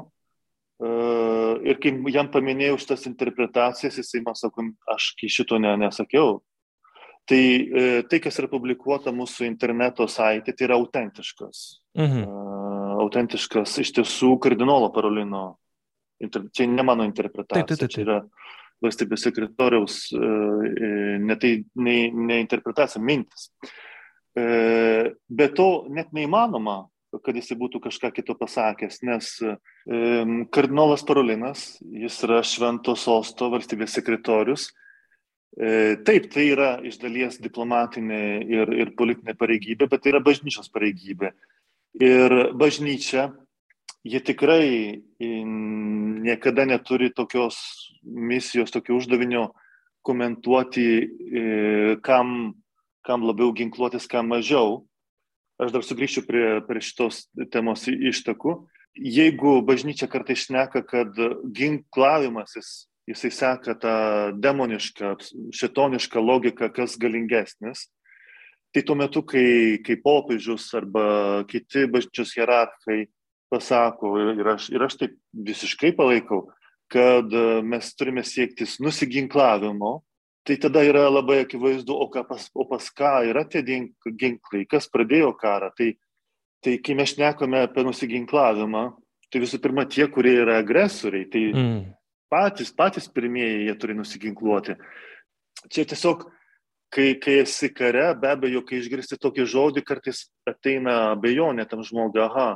Ir kai jam paminėjau šitas interpretacijas, jisai man sako, aš šito ne, nesakiau. Tai tai, kas yra publikuota mūsų interneto saitė, tai yra autentiškas. Mhm. Autentiškas iš tiesų kardinolo Parolino. Čia ne mano interpretacija. Taip, taip, taip. Čia yra valstybės sekretoriaus, ne tai ne, ne interpretacija, mintis. Be to net neįmanoma kad jis būtų kažką kito pasakęs, nes kardinolas Parolinas, jis yra švento sosto valstybės sekretorius. E, taip, tai yra iš dalies diplomatinė ir, ir politinė pareigybė, bet tai yra bažnyčios pareigybė. Ir bažnyčia, jie tikrai niekada neturi tokios misijos, tokio uždavinio komentuoti, kam, kam labiau ginkluotis, kam mažiau aš dar sugrįšiu prie, prie šitos temos ištakų. Jeigu bažnyčia kartai šneka, kad ginklavimasis, jisai seka tą demonišką, šetonišką logiką, kas galingesnis, tai tuo metu, kai, kai popiežius arba kiti bažnyčios hierarchai pasako, ir aš, ir aš taip visiškai palaikau, kad mes turime siektis nusiginklavimo, tai tada yra labai akivaizdu, o, pas, o pas ką yra tie ginklai, kas pradėjo karą. Tai, tai kai mes šnekame apie nusiginklavimą, tai visų pirma tie, kurie yra agresoriai, tai mm. patys, patys pirmieji jie turi nusiginkluoti. Čia tiesiog, kai, kai esi kare, be abejo, kai išgirsti tokį žodį, kartais ateina abejonė tam žmogui, aha,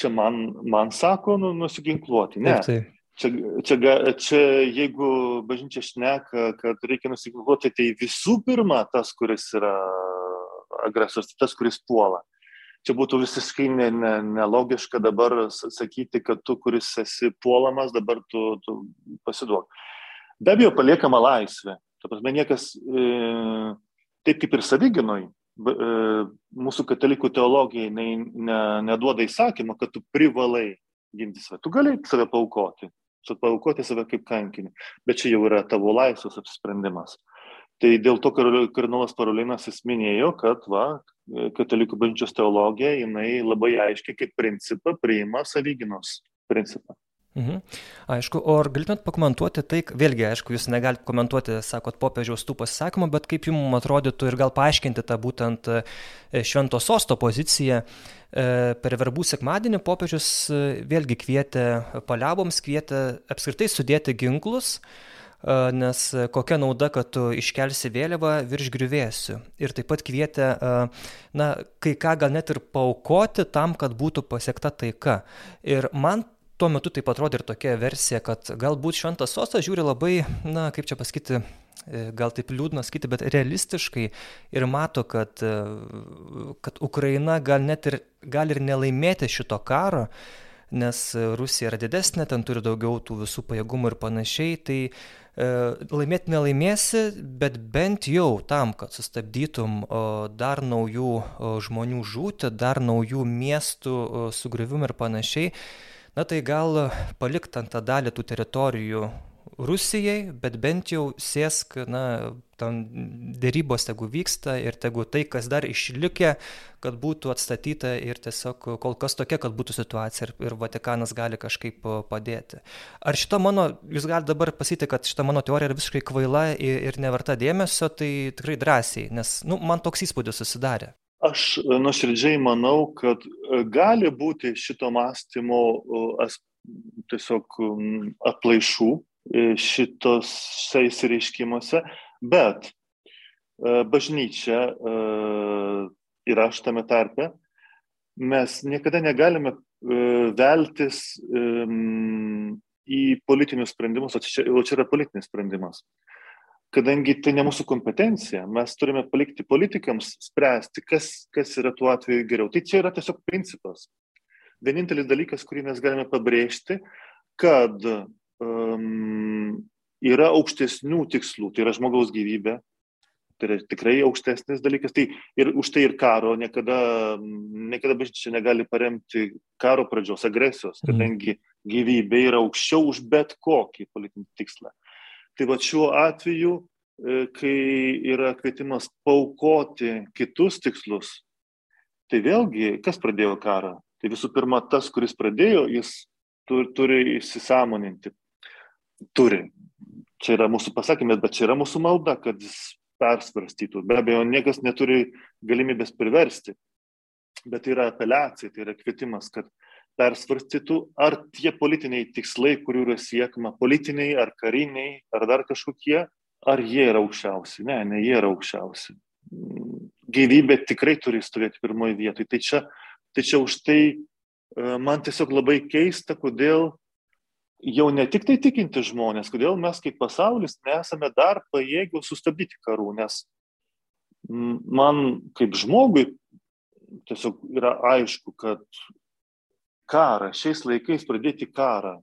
čia man, man sako, nu, nusiginkluoti. Ne. Taip, taip. Čia, čia, čia jeigu bažnyčia šneka, kad reikia nusiginkluoti, tai visų pirma tas, kuris yra agresorius, tai tas, kuris puola. Čia būtų visiškai nelogiška ne, ne dabar sakyti, kad tu, kuris esi puolamas, dabar tu, tu pasiduok. Be abejo, paliekama laisvė. Ta prasme, niekas, e, taip kaip ir savyginoj, e, mūsų katalikų teologija ne, ne, neduoda įsakymą, kad tu privalai ginti save. Tu gali save paukoti, paukoti save kaip kankinį, bet čia jau yra tavo laisvas apsisprendimas. Tai dėl to kardinolas Parolinas jis minėjo, kad va, katalikų bažnyčios teologija, jinai labai aiškiai kaip principą priima savyginos principą. Mhm. Aišku, o ar galėtumėt pakomentuoti tai, vėlgi, aišku, jūs negalite komentuoti, sakot, popiežiaus tų pasisakymų, bet kaip jums atrodytų ir gal paaiškinti tą būtent e, švento sosto poziciją. E, per verbų sekmadienį popiežius e, vėlgi kvietė paliaboms, kvietė apskritai sudėti ginklus, nes kokia nauda, kad tu iškelsi vėliavą virš griuvėsių. Ir taip pat kvietė, na, kai ką gal net ir paukoti tam, kad būtų pasiekta taika. Ir man tuo metu taip atrodė ir tokia versija, kad galbūt šventas sostas žiūri labai, na, kaip čia pasakyti, e, gal taip liūdna sakyti, bet realistiškai ir mato, kad, e, kad Ukraina gal net ir, gali ir nelaimėti šito karo, nes Rusija yra didesnė, ten turi daugiau tų visų pajėgumų ir panašiai, tai e, laimėti nelaimėsi, bet bent jau tam, kad sustabdytum dar naujų žmonių žūti, dar naujų miestų sugriuvimų ir panašiai, na tai gal palikt ant tą dalį tų teritorijų Rusijai, bet bent jau sėsk, na, ten dėrybos tegu vyksta ir tegu tai, kas dar išlikė, kad būtų atstatyta ir tiesiog kol kas tokia, kad būtų situacija ir, ir Vatikanas gali kažkaip padėti. Ar šita mano, jūs galite dabar pasakyti, kad šita mano teorija yra visiškai kvaila ir, ir neverta dėmesio, tai tikrai drąsiai, nes, nu, man toks įspūdis susidarė. Aš e, nuoširdžiai manau, kad e, gali būti šito mąstymo e, tiesiog aplaišų šitos reiškimuose, bet bažnyčia ir aš tame tarpe, mes niekada negalime veltis į politinius sprendimus, o čia yra politinis sprendimas kadangi tai ne mūsų kompetencija, mes turime palikti politikams spręsti, kas, kas yra tuo atveju geriau. Tai čia yra tiesiog principas. Vienintelis dalykas, kurį mes galime pabrėžti, kad um, yra aukštesnių tikslų, tai yra žmogaus gyvybė, tai yra tikrai aukštesnis dalykas. Tai ir už tai ir karo niekada, niekada bažnyčia negali paremti karo pradžios, agresijos, mhm. kadangi gyvybė yra aukščiau už bet kokį politinį tikslą. Tai va šiuo atveju, e, kai yra kvietimas paukoti kitus tikslus, tai vėlgi, kas pradėjo karą? Tai visų pirma, tas, kuris pradėjo, jis turi, turi įsisamoninti. Turi. Čia yra mūsų pasakymas, bet čia yra mūsų malda, kad jis persvarstytų. Be abejo, niekas neturi galimybės priversti, bet tai yra apeliacija, tai yra kvietimas, kad persvarstytų, ar tie politiniai tikslai, kurių yra siekama, politiniai ar kariniai, ar dar kažkokie, ar jie yra aukščiausi. Ne, ne jie yra aukščiausi. Gyvybė tikrai turi stovėti pirmoji vietoje. Tai čia, tai čia už tai e, man tiesiog labai keista, kodėl jau ne tik tai tikinti žmonės, kodėl mes kaip pasaulis nesame dar pajėgių sustabdyti karų, nes man kaip žmogui tiesiog yra aišku, kad karą, šiais laikais pradėti karą,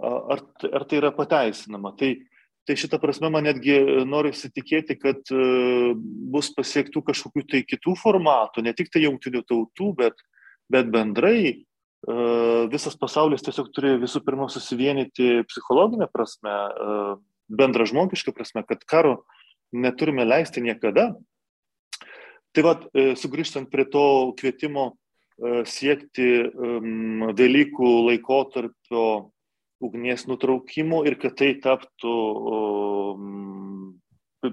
ar, ar tai yra pateisinama. Tai, tai šitą prasme man netgi noriu įsitikėti, kad e, bus pasiektų kažkokių tai kitų formatų, ne tik tai jungtinių tautų, bet, bet bendrai e, visas pasaulis tiesiog turi visų pirma susivienyti psichologinę prasme, e, bendražmogišką prasme, kad karo neturime leisti niekada. Tai vad, sugrįžtant prie to kvietimo E, siekti Velykų laikotarpio ugnies nutraukimo ir kad tai taptų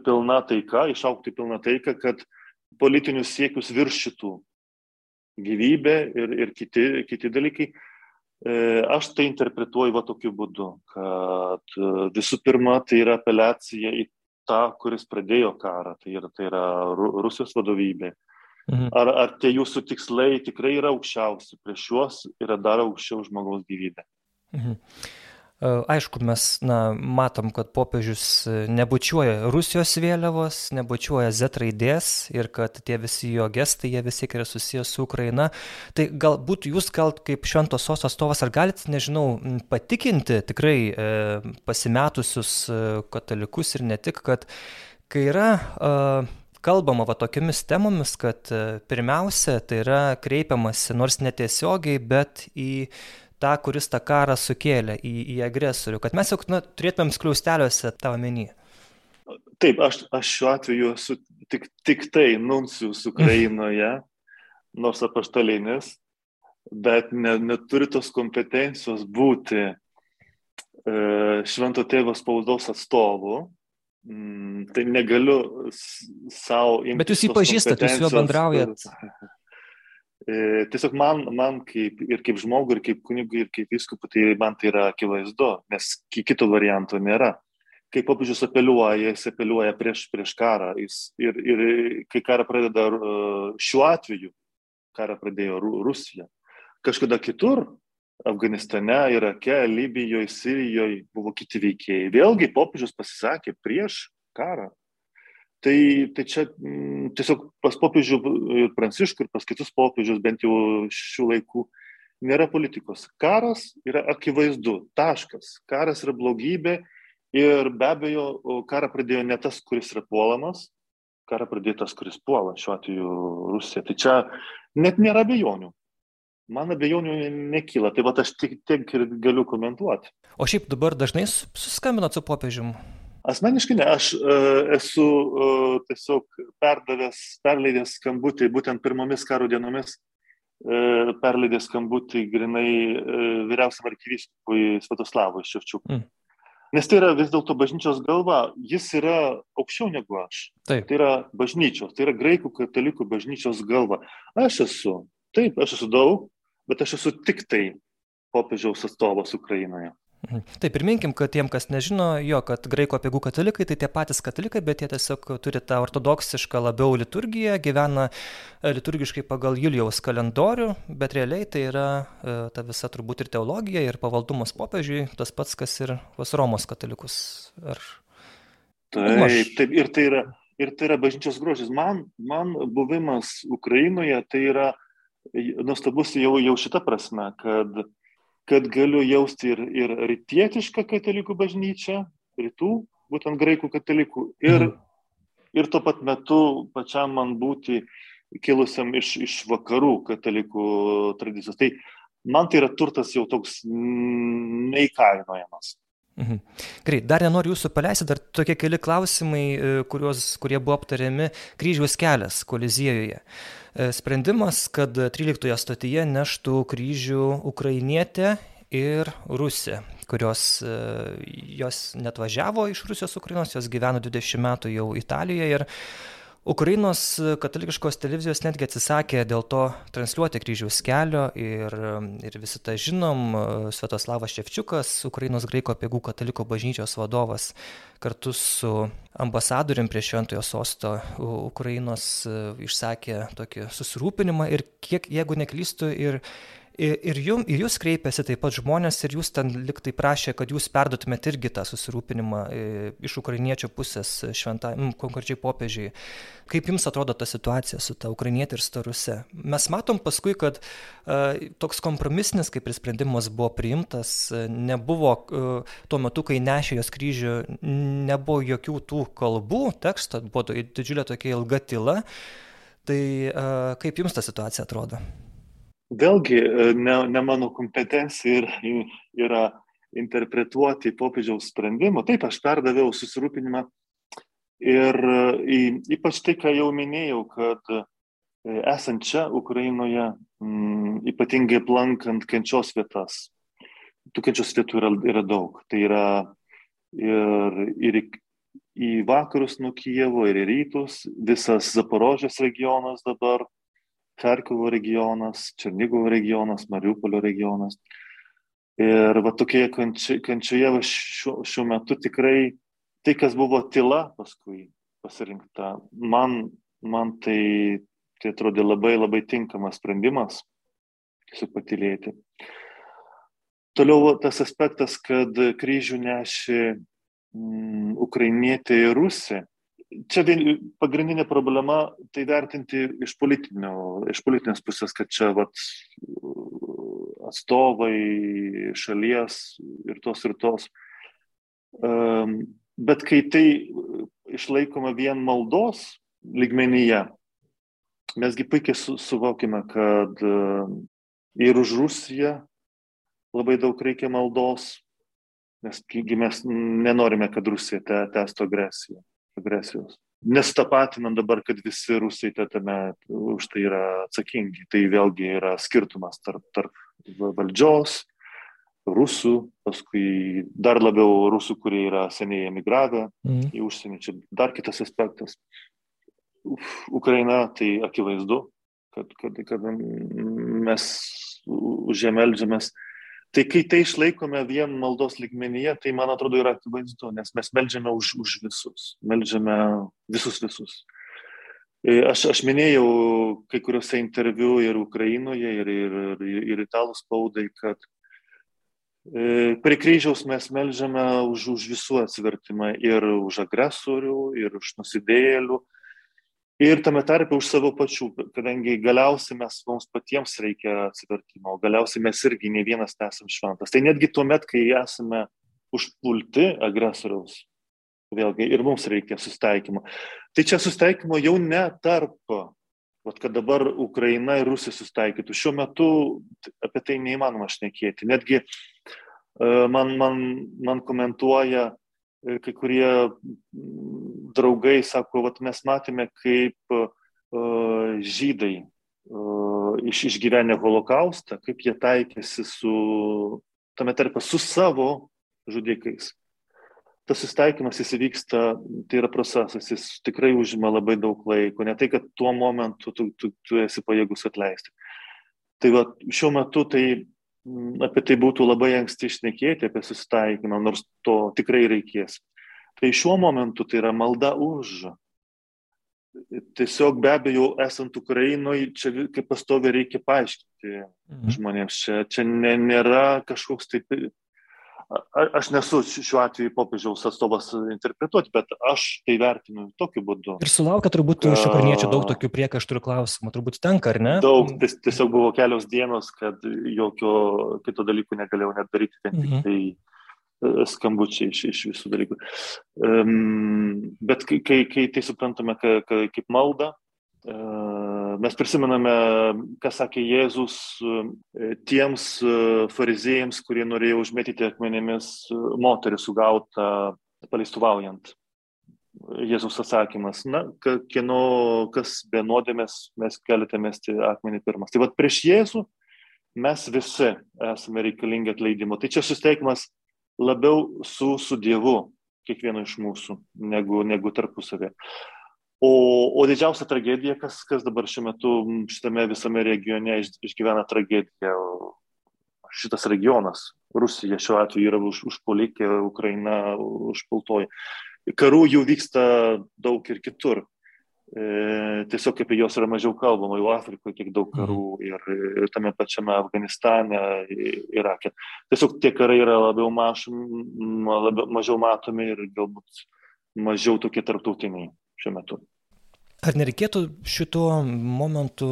pilna taika, išaukti pilna taika, kad politinius siekius viršytų gyvybė ir, ir kiti, kiti dalykai. E, aš tai interpretuoju va tokiu būdu, kad e, visų pirma tai yra apeliacija į tą, kuris pradėjo karą, tai yra, tai yra Rusijos vadovybė. Mhm. Ar, ar tie jūsų tikslai tikrai yra aukščiausi, prieš juos yra dar aukščiau žmogaus gyvybė. Mhm. E, aišku, mes na, matom, kad popiežius nebučiuoja Rusijos vėliavos, nebučiuoja Z raidės ir kad tie visi jo gestai, jie visi yra susijęs su Ukraina. Tai galbūt jūs gal kaip šventos sos atstovas ar galite, nežinau, patikinti tikrai e, pasimetusius e, katalikus ir ne tik, kad kai yra e, kalbama va tokiamis temomis, kad e, pirmiausia, tai yra kreipiamasi nors netiesiogiai, bet į tą, kuris tą karą sukėlė į, į agresorių, kad mes jau na, turėtumėm skliausteliuose tą omeny. Taip, aš, aš šiuo atveju esu tik, tik tai nuncijus Ukrainoje, *laughs* nors apaštalinis, bet ne, neturi tos kompetencijos būti e, švento tėvo spaudos atstovu. Mm, tai negaliu savo. Bet jūs jį pažįstate, jūs su juo bendraujat. *laughs* E, tiesiog man, man kaip, ir kaip žmogui, ir kaip kunigui, ir kaip viskupui, tai man tai yra akivaizdu, nes kito varianto nėra. Kai popiežius apeliuoja, jis apeliuoja prieš, prieš karą. Jis, ir, ir kai karą pradeda šiuo atveju, karą pradėjo Rusija. Kažkada kitur, Afganistane, Irake, Libijoje, Sirijoje buvo kiti veikėjai. Vėlgi popiežius pasisakė prieš karą. Tai, tai čia m, mm, tiesiog pas popiežių ir Pranciškų, ir pas kitus popiežius, bent jau šių laikų, nėra politikos. Karas yra akivaizdu, taškas. Karas yra blogybė ir be abejo, karą pradėjo ne tas, kuris yra puolamas, karą pradėjo tas, kuris puola, šiuo atveju Rusija. Tai čia net nėra abejonių. Man abejonių nekyla, tai va aš tik tiek ir galiu komentuoti. O šiaip dabar dažnai suskambinat su popiežiumi? Asmeniškai ne, aš uh, esu uh, tiesiog perdavęs, perleidęs skambutį, būtent pirmomis karo dienomis uh, perleidęs skambutį grinai uh, vyriausiam arkivyskupui Svetoslavui Ševčiukui. Mm. Nes tai yra vis dėlto bažnyčios galva, jis yra aukščiau negu aš. Taip. Tai yra bažnyčios, tai yra graikų katalikų bažnyčios galva. Aš esu, taip, aš esu daug, bet aš esu tik tai popiežiaus atstovas Ukrainoje. Mhm. Tai priminkim, kad tiem, kas nežino, jo, kad graiko apiegų katalikai tai tie patys katalikai, bet jie tiesiog turi tą ortodoksišką labiau liturgiją, gyvena e, liturgiškai pagal Julijaus kalendorių, bet realiai tai yra e, ta visa turbūt ir teologija, ir pavaldumas popiežiui, tas pats, kas ir pas Romos katalikus. Ar... Taip, taip, ir tai yra, ir tai yra bažnyčios grožis. Man, man buvimas Ukrainoje tai yra nuostabus jau, jau šita prasme, kad kad galiu jausti ir, ir rytietišką katalikų bažnyčią, rytų, būtent graikų katalikų, ir, mhm. ir tuo pat metu pačiam man būti kilusiam iš, iš vakarų katalikų tradicijos. Tai man tai yra turtas jau toks neįkainojamas. Mhm. Gerai, dar nenoriu jūsų paleisti, dar tokie keli klausimai, e, kuriuos, kurie buvo aptariami kryžiaus kelias kolizijoje. E, sprendimas, kad 13 stotyje neštų kryžių ukrainietė ir rusė, kurios e, jos net važiavo iš Rusijos Ukrainos, jos gyveno 20 metų jau Italijoje ir Ukrainos katalikiškos televizijos netgi atsisakė dėl to transliuoti kryžiaus kelio ir, ir visi tą žinom, Svetoslavas Ševčiukas, Ukrainos graiko apiegų kataliko bažnyčios vadovas, kartu su ambasadorium prie šventojo sosto Ukrainos išsakė tokį susirūpinimą ir kiek, jeigu neklystu, ir Ir, ir, jum, ir jūs kreipėsi taip pat žmonės ir jūs ten liktai prašė, kad jūs perdotumėt irgi tą susirūpinimą iš ukrainiečių pusės šventai, konkrečiai popiežiai. Kaip jums atrodo ta situacija su ta ukrainietė ir staruse? Mes matom paskui, kad uh, toks kompromisinis, kaip ir sprendimas buvo priimtas, nebuvo uh, tuo metu, kai nešė jos kryžių, nebuvo jokių tų kalbų, teksto, buvo didžiulė tokia ilga tyla. Tai uh, kaip jums ta situacija atrodo? Vėlgi, e, ne, ne mano kompetencija ir, yra interpretuoti popiežiaus sprendimą. Taip, aš perdaviau susirūpinimą ir e, ypač tai, ką jau minėjau, kad e, esant čia Ukrainoje, m, ypatingai aplankant kenčios vietas, tų kenčios vietų yra, yra daug. Tai yra ir, ir į vakarus nuo Kijevo, ir į rytus, visas Zaporožės regionas dabar Charkovo regionas, Černigovo regionas, Mariupolio regionas. Ir va tokioje kančioje šiuo, šiuo metu tikrai tai, kas buvo tyla paskui pasirinkta, man, man tai Tai atrodė labai labai tinkamas sprendimas, tiesiog patilėti. Toliau tas aspektas, kad kryžių neši mm, ukrainietė ir rusė. Čia vien, pagrindinė problema tai vertinti iš, iš politinės pusės, kad čia vat, atstovai šalies ir tos ir tos. Um, bet kai tai išlaikoma vien maldos lygmenyje, mesgi puikiai su, suvokime, kad uh, ir už Rusiją labai daug reikia maldos, nes mes nenorime, kad Rusija tęstų agresiją, agresijos. Nestapatinam dabar, kad visi rusai tame už tai yra atsakingi. Tai vėlgi yra skirtumas tarp, tarp valdžios, rusų, paskui dar labiau rusų, kurie yra seniai emigravę mm. į užsienį. Čia dar kitas aspektas. Ukraina tai akivaizdu, kad, kad, kad mes už ją melžiamės. Tai kai tai išlaikome vien maldos ligmenyje, tai man atrodo yra akivaizdu, nes mes melžiame už, už visus, melžiame visus visus. E, aš, aš minėjau kai kuriuose interviu ir Ukrainoje, ir, ir, ir, ir italų spaudai, kad e, prie kryžiaus mes melžiame už, už visų atsivertimą ir už agresorių, ir už nusidėjėlių, ir tame tarpe už savo pačių, kadangi galiausiai mes mums patiems reikia atsivertimo, galiausiai mes irgi ne vienas nesam šventas. Tai netgi tuo met, kai esame užpulti agresoriaus, vėlgi ir mums reikia sustaikymo. Tai čia sustaikymo jau ne tarp, vat, kad dabar Ukraina ir Rusija sustaikytų. Šiuo metu apie tai neįmanoma šnekėti. Netgi e, man, man, man komentuoja E, kai kurie draugai sako, vat mes matėme, kaip uh, žydai uh, iš, išgyvenę holokaustą, kaip jie taikėsi su, tame tarpe su savo žudikais. Tas susitaikymas jis įvyksta, tai yra procesas, jis tikrai užima labai daug laiko, ne tai, kad tuo momentu tu, tu, tu esi pajėgus atleisti. Tai va, šiuo metu tai apie tai būtų labai anksti išnekėti, apie susitaikymą, nors to tikrai reikės. Tai šiuo momentu tai yra malda už. Tiesiog be abejo, esant Ukrainoje, čia kaip pastovi reikia paaiškinti mhm. žmonėms. Čia, čia nėra kažkoks taip Aš nesu šiuo atveju popiežiaus atstovas interpretuoti, bet aš tai vertinu tokiu būdu. Ir sulaukia turbūt iš ukrainiečių daug tokių priekaištų ir klausimų, turbūt tenka, ar ne? Daug, tiesiog buvo kelios dienos, kad jokio kito dalykų negalėjau net daryti, tik mhm. tai e, skambučiai iš, iš visų dalykų. Um, bet kai, kai, kai tai suprantame ka, ka, kaip malda, uh, mes prisimename, ką sakė Jėzus uh, tiems uh, fariziejams, kurie norėjo užmėtyti akmenėmis moterį sugautą paleistuvaujant. Jėzus atsakymas, na, kieno, kas be nuodėmės, mes galite mesti akmenį pirmas. Tai vad prieš Jėzų mes visi esame reikalingi atleidimo. Tai čia susteikimas labiau su, su Dievu, kiekvieno iš mūsų, negu, negu tarpusavė. O, o didžiausia tragedija, kas, kas dabar šiuo metu šitame visame regione iš, išgyvena tragediją, šitas regionas, Rusija šiuo atveju yra už, užpolikė, Ukraina užpultoji. Karų jų vyksta daug ir kitur. E, tiesiog apie juos yra mažiau kalbama, jau Afrikoje kiek daug karų mhm. ir, ir tame pačiame Afganistane, Irake. Tiesiog tie karai yra labiau, maž, labiau mažiau matomi ir galbūt mažiau tokie tarptautiniai šiuo metu. Ar nereikėtų šituo momentu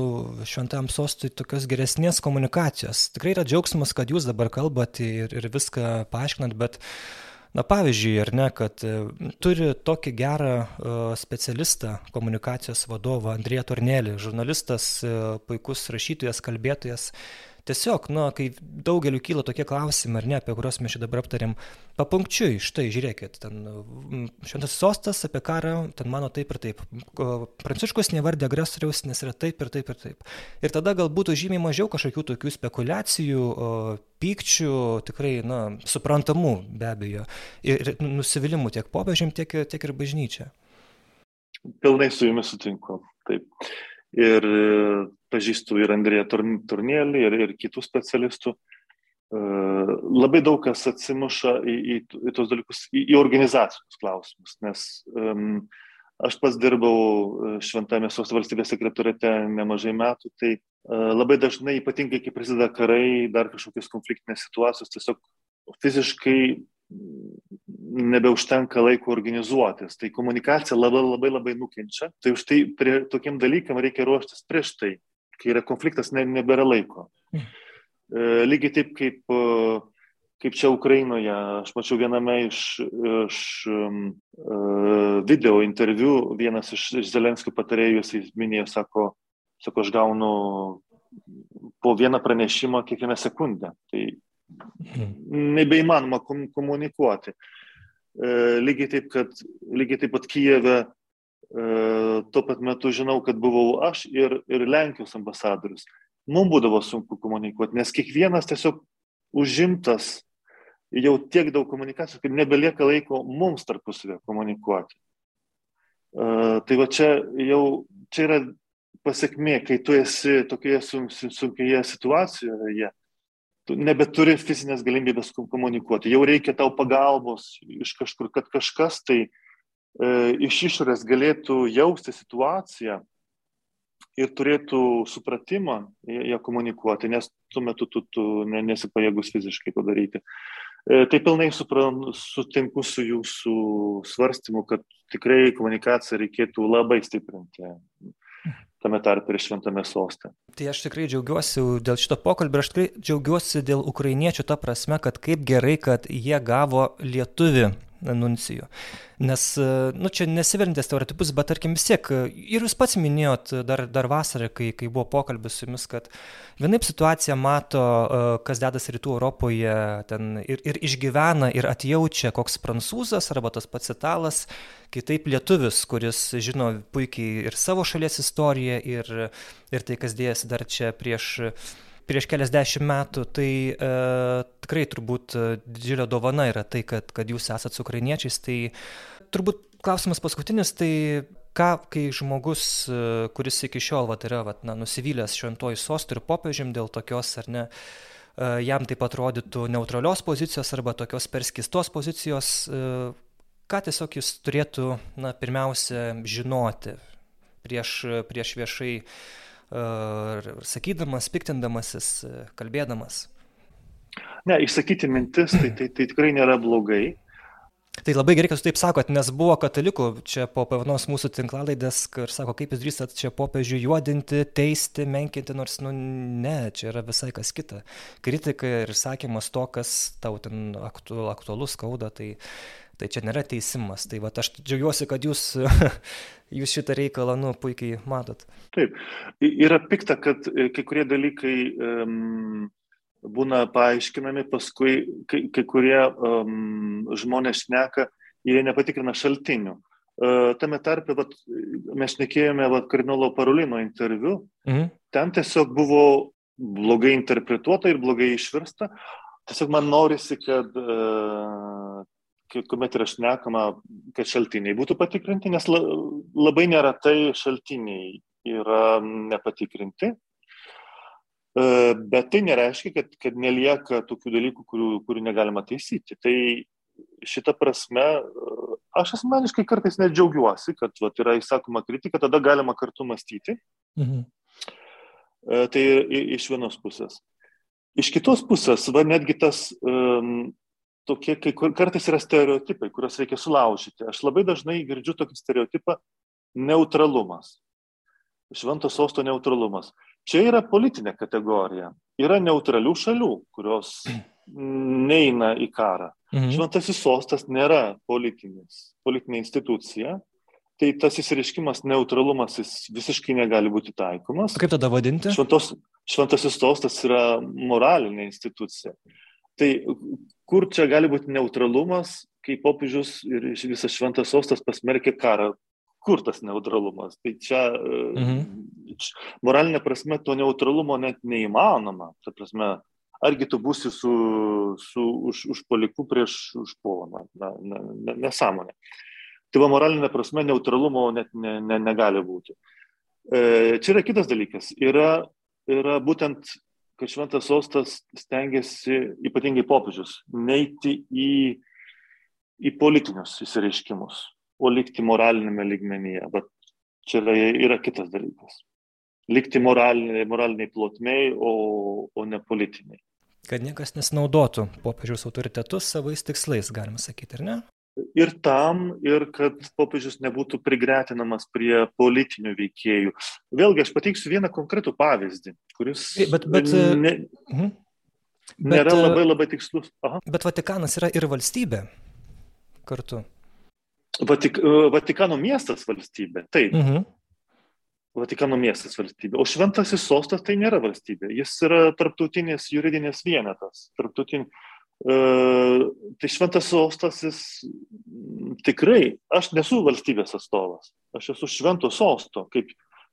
šventam sostui tokios geresnės komunikacijos? Tikrai yra džiaugsmas, kad jūs dabar kalbate ir, ir viską paaiškinat, bet, na pavyzdžiui, ar ne, kad e, turi tokį gerą uh, specialistą, komunikacijos vadovą Andrėją Tornelį, žurnalistas, uh, puikus rašytojas, kalbėtojas, tiesiog, na, kai daugeliu kyla tokie klausimai, ar ne, apie kuriuos mes čia dabar aptarėm, papunkčiui, štai, žiūrėkit, ten šventas sostas apie karą, ten mano taip ir taip. Pranciškus nevardė agresoriaus, nes yra taip ir taip ir taip. Ir tada gal būtų žymiai mažiau kažkokių tokių spekulacijų, pykčių, tikrai, na, suprantamų be abejo, ir nusivylimų tiek popiežiam, tiek, tiek ir bažnyčia. Pilnai su jumis sutinku. Taip ir pažįstu ir Andrėją Turnėlį, ir, ir kitų specialistų. E, labai daug kas atsimuša į, į, į tos dalykus, į, į organizacijos klausimus, nes um, Aš pats dirbau e, Šventame Sosto valstybės sekretorite nemažai metų, tai e, labai dažnai, ypatingai kai prasideda karai, dar kažkokios konfliktinės situacijos, tiesiog fiziškai nebeužtenka laiko organizuotis. Tai komunikacija labai labai labai nukenčia. Tai už tai prie tokiem dalykam reikia ruoštis prieš tai, kai yra konfliktas, ne, nebėra laiko. Mm. E, lygiai taip kaip kaip čia Ukrainoje. Aš mačiau viename iš, iš um, video interviu, vienas iš, iš Zelenskio patarėjų, jis minėjo, sako, sako, aš gaunu po vieną pranešimą kiekvieną sekundę. Tai nebeįmanoma komunikuoti. Lygiai taip, kad, lygiai taip pat Kijeve tuo pat metu žinau, kad buvau aš ir, ir Lenkijos ambasadorius. Mums būdavo sunku komunikuoti, nes kiekvienas tiesiog užimtas jau tiek daug komunikacijos, kad nebelieka laiko mums tarpusavę komunikuoti. Uh, tai va čia jau, čia yra pasiekmė, kai tu esi tokioje sunkioje situacijoje, tu nebeturi fizinės galimybės komunikuoti, jau reikia tau pagalbos iš kažkur, kad kažkas tai e, iš išorės galėtų jausti situaciją ir turėtų supratimą ją komunikuoti, nes tuo metu tu, tu nesipajėgus fiziškai padaryti. E, tai pilnai supran, sutinku su jūsų svarstymu, kad tikrai komunikaciją reikėtų labai stiprinti tame tarpe ir šventame soste. Tai aš tikrai džiaugiuosi dėl šito pokalbio, aš tikrai džiaugiuosi dėl ukrainiečių tą prasme, kad kaip gerai, kad jie gavo lietuvį nuncijų. Nes, nu, čia nesiverintės stereotipus, bet tarkim vis tiek, ir jūs pats minėjot dar, dar vasarą, kai, kai buvo pokalbis su jumis, kad vienaip situaciją mato, kas dedasi rytų Europoje, ten ir, ir išgyvena, ir atjaučia koks prancūzas arba tas pats italas, kitaip lietuvis, kuris žino puikiai ir savo šalies istoriją, ir, ir tai, kas dėjasi dar čia prieš prieš keliasdešimt metų, tai e, tikrai turbūt e, didžiulė dovana yra tai, kad, kad jūs esate ukrainiečiais. Tai turbūt klausimas paskutinis, tai ką, kai žmogus, e, kuris iki šiol vat, yra vat, na, nusivylęs šventuoju sostu ir popiežim dėl tokios ar ne, e, jam taip atrodytų neutralios pozicijos arba tokios perskistos pozicijos, ką tiesiog jis turėtų, na, pirmiausia, žinoti prieš, prieš viešai sakydamas, piktindamasis, kalbėdamas. Ne, išsakyti mintis, tai, tai, tai tikrai nėra blogai. Tai labai gerai, kad jūs taip sakot, nes buvo katalikų čia po pavanos mūsų tinklalaidės ir sako, kaip jūs drįstat čia popiežių juodinti, teisti, menkinti, nors, nu, ne, čia yra visai kas kita. Kritika ir sakymas to, kas tau ten aktu, aktualus skauda, tai, tai čia nėra teisimas. Tai va, aš džiaugiuosi, kad jūs *laughs* jūs šitą reikalą, nu, puikiai matot. Taip, yra pikta, kad e, kai kurie dalykai um, būna paaiškinami, paskui kai, kai kurie um, žmonės šneka ir jie nepatikrina šaltinių. Uh, tame tarpe, vat, mes nekėjome kardinolo Parolino interviu, mhm. ten tiesiog buvo blogai interpretuota ir blogai išversta. Tiesiog man norisi, kad uh, kuomet yra šnekama, kad šaltiniai būtų patikrinti, nes labai neretai šaltiniai yra nepatikrinti. E, bet tai nereiškia, kad, kad nelieka tokių dalykų, kurių, kurių negalima taisyti. Tai šitą prasme aš asmeniškai kartais net džiaugiuosi, kad vat, yra įsakoma kritika, tada galima kartu mąstyti. Mhm. E, tai iš vienos pusės. Iš kitos pusės, va netgi tas um, tokie, kai kartais yra stereotipai, kuriuos reikia sulaužyti. Aš labai dažnai girdžiu tokį stereotipą neutralumas. Šventos sosto neutralumas. Čia yra politinė kategorija. Yra neutralių šalių, kurios *clears throat* neina į karą. Mhm. Šventasis sostas nėra politinis, politinė institucija. Tai tas įsireiškimas neutralumas jis visiškai negali būti taikomas. Kaip tada vadinti? Šventos, šventasis sostas yra moralinė institucija. Tai kur čia gali būti neutralumas, kai popiežius ir visas šventas sostas pasmerkė karą. Kur tas neutralumas? Tai čia mhm. moralinė prasme to neutralumo net neįmanoma. Ta prasme, argi tu būsi su, su už, užpoliku prieš užpuolamą? Na, na, na, nesąmonė. Tai va moralinė prasme neutralumo net ne, ne, negali būti. E, čia yra kitas dalykas. Yra, yra būtent kad šventas sostas stengiasi, ypatingai popiežius, neiti į, į politinius įsireiškimus. o likti moralinėme lygmenyje. Bet čia yra, yra kitas dalykas. Likti moraliniai, moraliniai plotmiai, o, o ne politiniai. Kad niekas nesinaudotų popiežiaus autoritetus savais tikslais, galima sakyti, ar ne? Ir tam, ir kad popiežius nebūtų prigretinamas prie politinių veikėjų. Vėlgi, aš pateiksiu vieną konkretų pavyzdį, kuris bet, bet, ne, uh, nėra bet, labai labai tikslus. Aha. Bet Vatikanas yra ir valstybė kartu. Vatik, Vatikano miestas valstybė, taip. -huh. Vatikano miestas valstybė. O šventasis sostas tai nėra valstybė. Jis yra tarptautinis juridinis vienetas. Tarptautin... E, tai šventas sostas jis tikrai, aš nesu valstybės atstovas. Aš esu švento sosto, kaip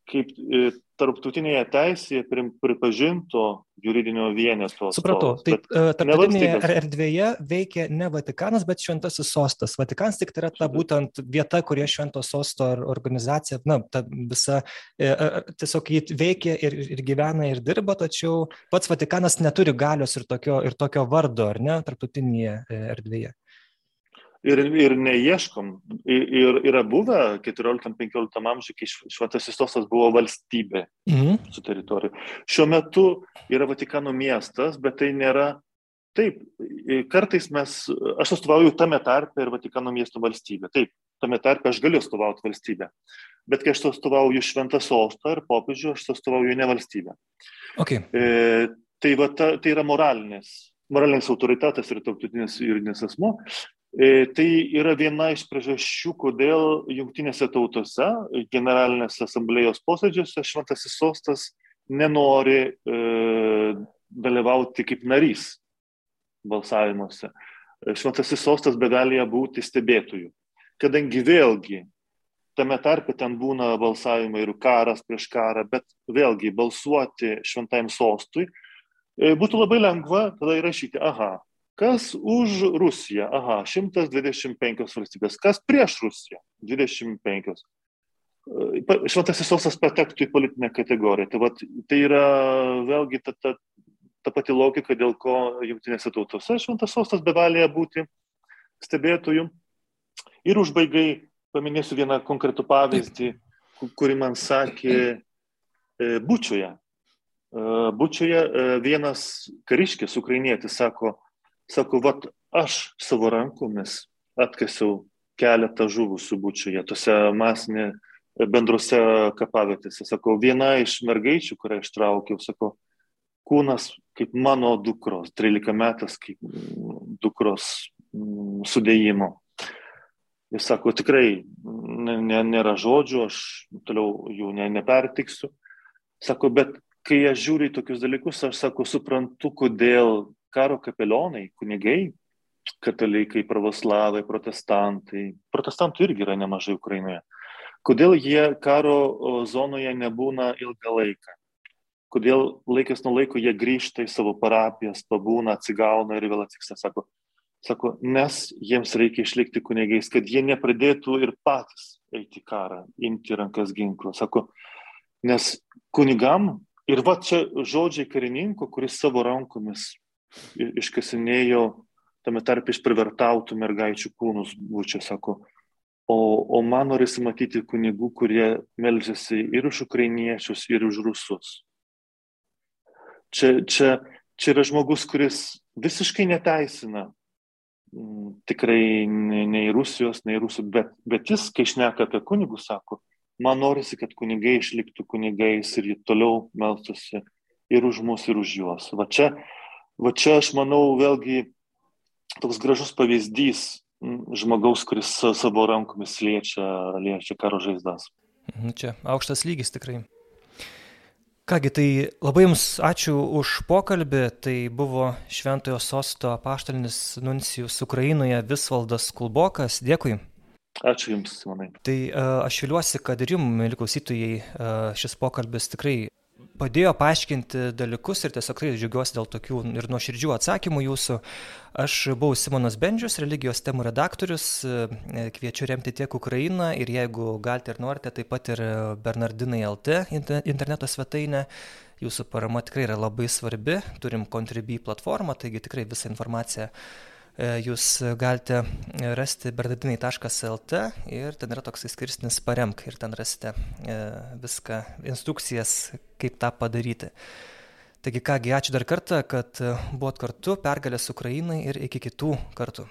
kaip e, tarptautinėje teisėje pripažinto juridinio vieneto. Supratau, tai tarptautinėje erdvėje veikia ne Vatikanas, bet Šventasis sostas. Vatikanas tik tai yra ta būtent vieta, kurie Švento sosto organizacija, na, ta visa, e, tiesiog jį veikia ir, ir gyvena ir dirba, tačiau pats Vatikanas neturi galios ir tokio, ir tokio vardo, ar ne, tarptautinėje erdvėje ir, ir neieškom. Ir yra buvę 14-15 amžiuje, kai Šventasis Sostas buvo valstybė mhm. su teritorija. Šiuo metu yra Vatikano miestas, bet tai nėra. Taip, kartais mes, aš atstovauju tame tarpe ir Vatikano miesto valstybę. Taip, tame tarpe aš galiu atstovauti valstybę. Bet kai aš atstovauju Šventą Sostą ir popiežių, aš atstovauju ne valstybę. Okay. E, tai, va, ta, tai yra moralinis moralinis autoritetas ir tautinis juridinis asmo. E, tai yra viena iš priežasčių, kodėl jungtinėse tautose, generalinės asamblėjos posėdžiuose Šventasis sostas nenori e, dalyvauti kaip narys balsavimuose. E, Šventasis sostas begalėja būti stebėtojų, kadangi vėlgi tame tarpe ten būna balsavimai ir karas prieš karą, bet vėlgi balsuoti šventajam sostui e, būtų labai lengva tada įrašyti, aha, Kas už Rusiją? Aha, 125 valstybės. Kas prieš Rusiją? 25. Šventasis sostas patektų į politinę kategoriją. Tai, vat, tai yra vėlgi ta, ta, ta pati logika, dėl ko jungtinėse tautose šventas sostas bevalėja būti stebėtojų. Ir užbaigai paminėsiu vieną konkretų pavyzdį, kurį man sakė e, Bučioje. Bučioje e, vienas kariškis, ukrainietis, sako, Sako, vat aš savo rankomis atkasiau keletą žuvusių bučiuje, tose masinė bendrose kapavietėse. Sakau, viena iš mergaičių, kurią ištraukiau, sakau, kūnas kaip mano dukros, 13 metas kaip dukros mm, sudėjimo. Jis sako, tikrai nėra žodžių, aš toliau jų ne, nepertiksiu. Sako, bet kai aš žiūriu į tokius dalykus, aš sako, suprantu, kodėl karo kapelionai, kunigai, katalikai, pravoslavai, protestantai. Protestantų irgi yra nemažai Ukrainoje. Kodėl jie karo zonoje nebūna ilgą laiką? Kodėl laikas nuo laiko jie grįžta į savo parapijas, pabūna, atsigauna ir vėl atsiksta, sako, sako, nes jiems reikia išlikti kunigais, kad jie nepradėtų ir patys eiti karą, imti rankas ginklą. Sako, nes kunigam, ir va čia žodžiai karininko, kuris savo rankomis iškasinėjo tame tarp išprivartautų mergaičių kūnus, būčia, sako. O, o man norisi matyti kunigų, kurie melžiasi ir už ukrainiečius, ir už rusus. Čia, čia, čia yra žmogus, kuris visiškai neteisina m, tikrai nei, nei Rusijos, nei Rusų, bet, bet jis, kai šneka apie kunigus, sako, man norisi, kad kunigai išliktų kunigais ir toliau melstusi ir už mus, ir už juos. Va čia va čia aš manau vėlgi toks gražus pavyzdys žmogaus, kuris savo rankomis liečia, liečia karo žaizdas. Mhm, čia aukštas lygis tikrai. Kągi, tai labai Jums ačiū už pokalbį. Tai buvo Šventojo sosto apaštalinis nuncijus Ukrainoje Visvaldas Kulbokas. Dėkui. Ačiū Jums, Simonai. Tai uh, aš viliuosi, kad ir Jums, mėly klausytojai, uh, šis pokalbis tikrai padėjo paaiškinti dalykus ir tiesiog tikrai džiaugiuosi dėl tokių ir nuoširdžių atsakymų jūsų. Aš buvau Simonas Bendžius, religijos temų redaktorius, kviečiu remti tiek Ukrainą ir jeigu galite ir norite, taip pat ir Bernardinai LT interneto svetainę. Jūsų parama tikrai yra labai svarbi, turim Contribui platformą, taigi tikrai visą informaciją jūs galite rasti bernardinai.lt ir ten yra toks skirsnis paremk ir ten rasite viską, instrukcijas, kaip tą padaryti. Taigi kągi, ačiū dar kartą, kad buvot kartu, pergalės Ukrainai ir iki kitų kartų.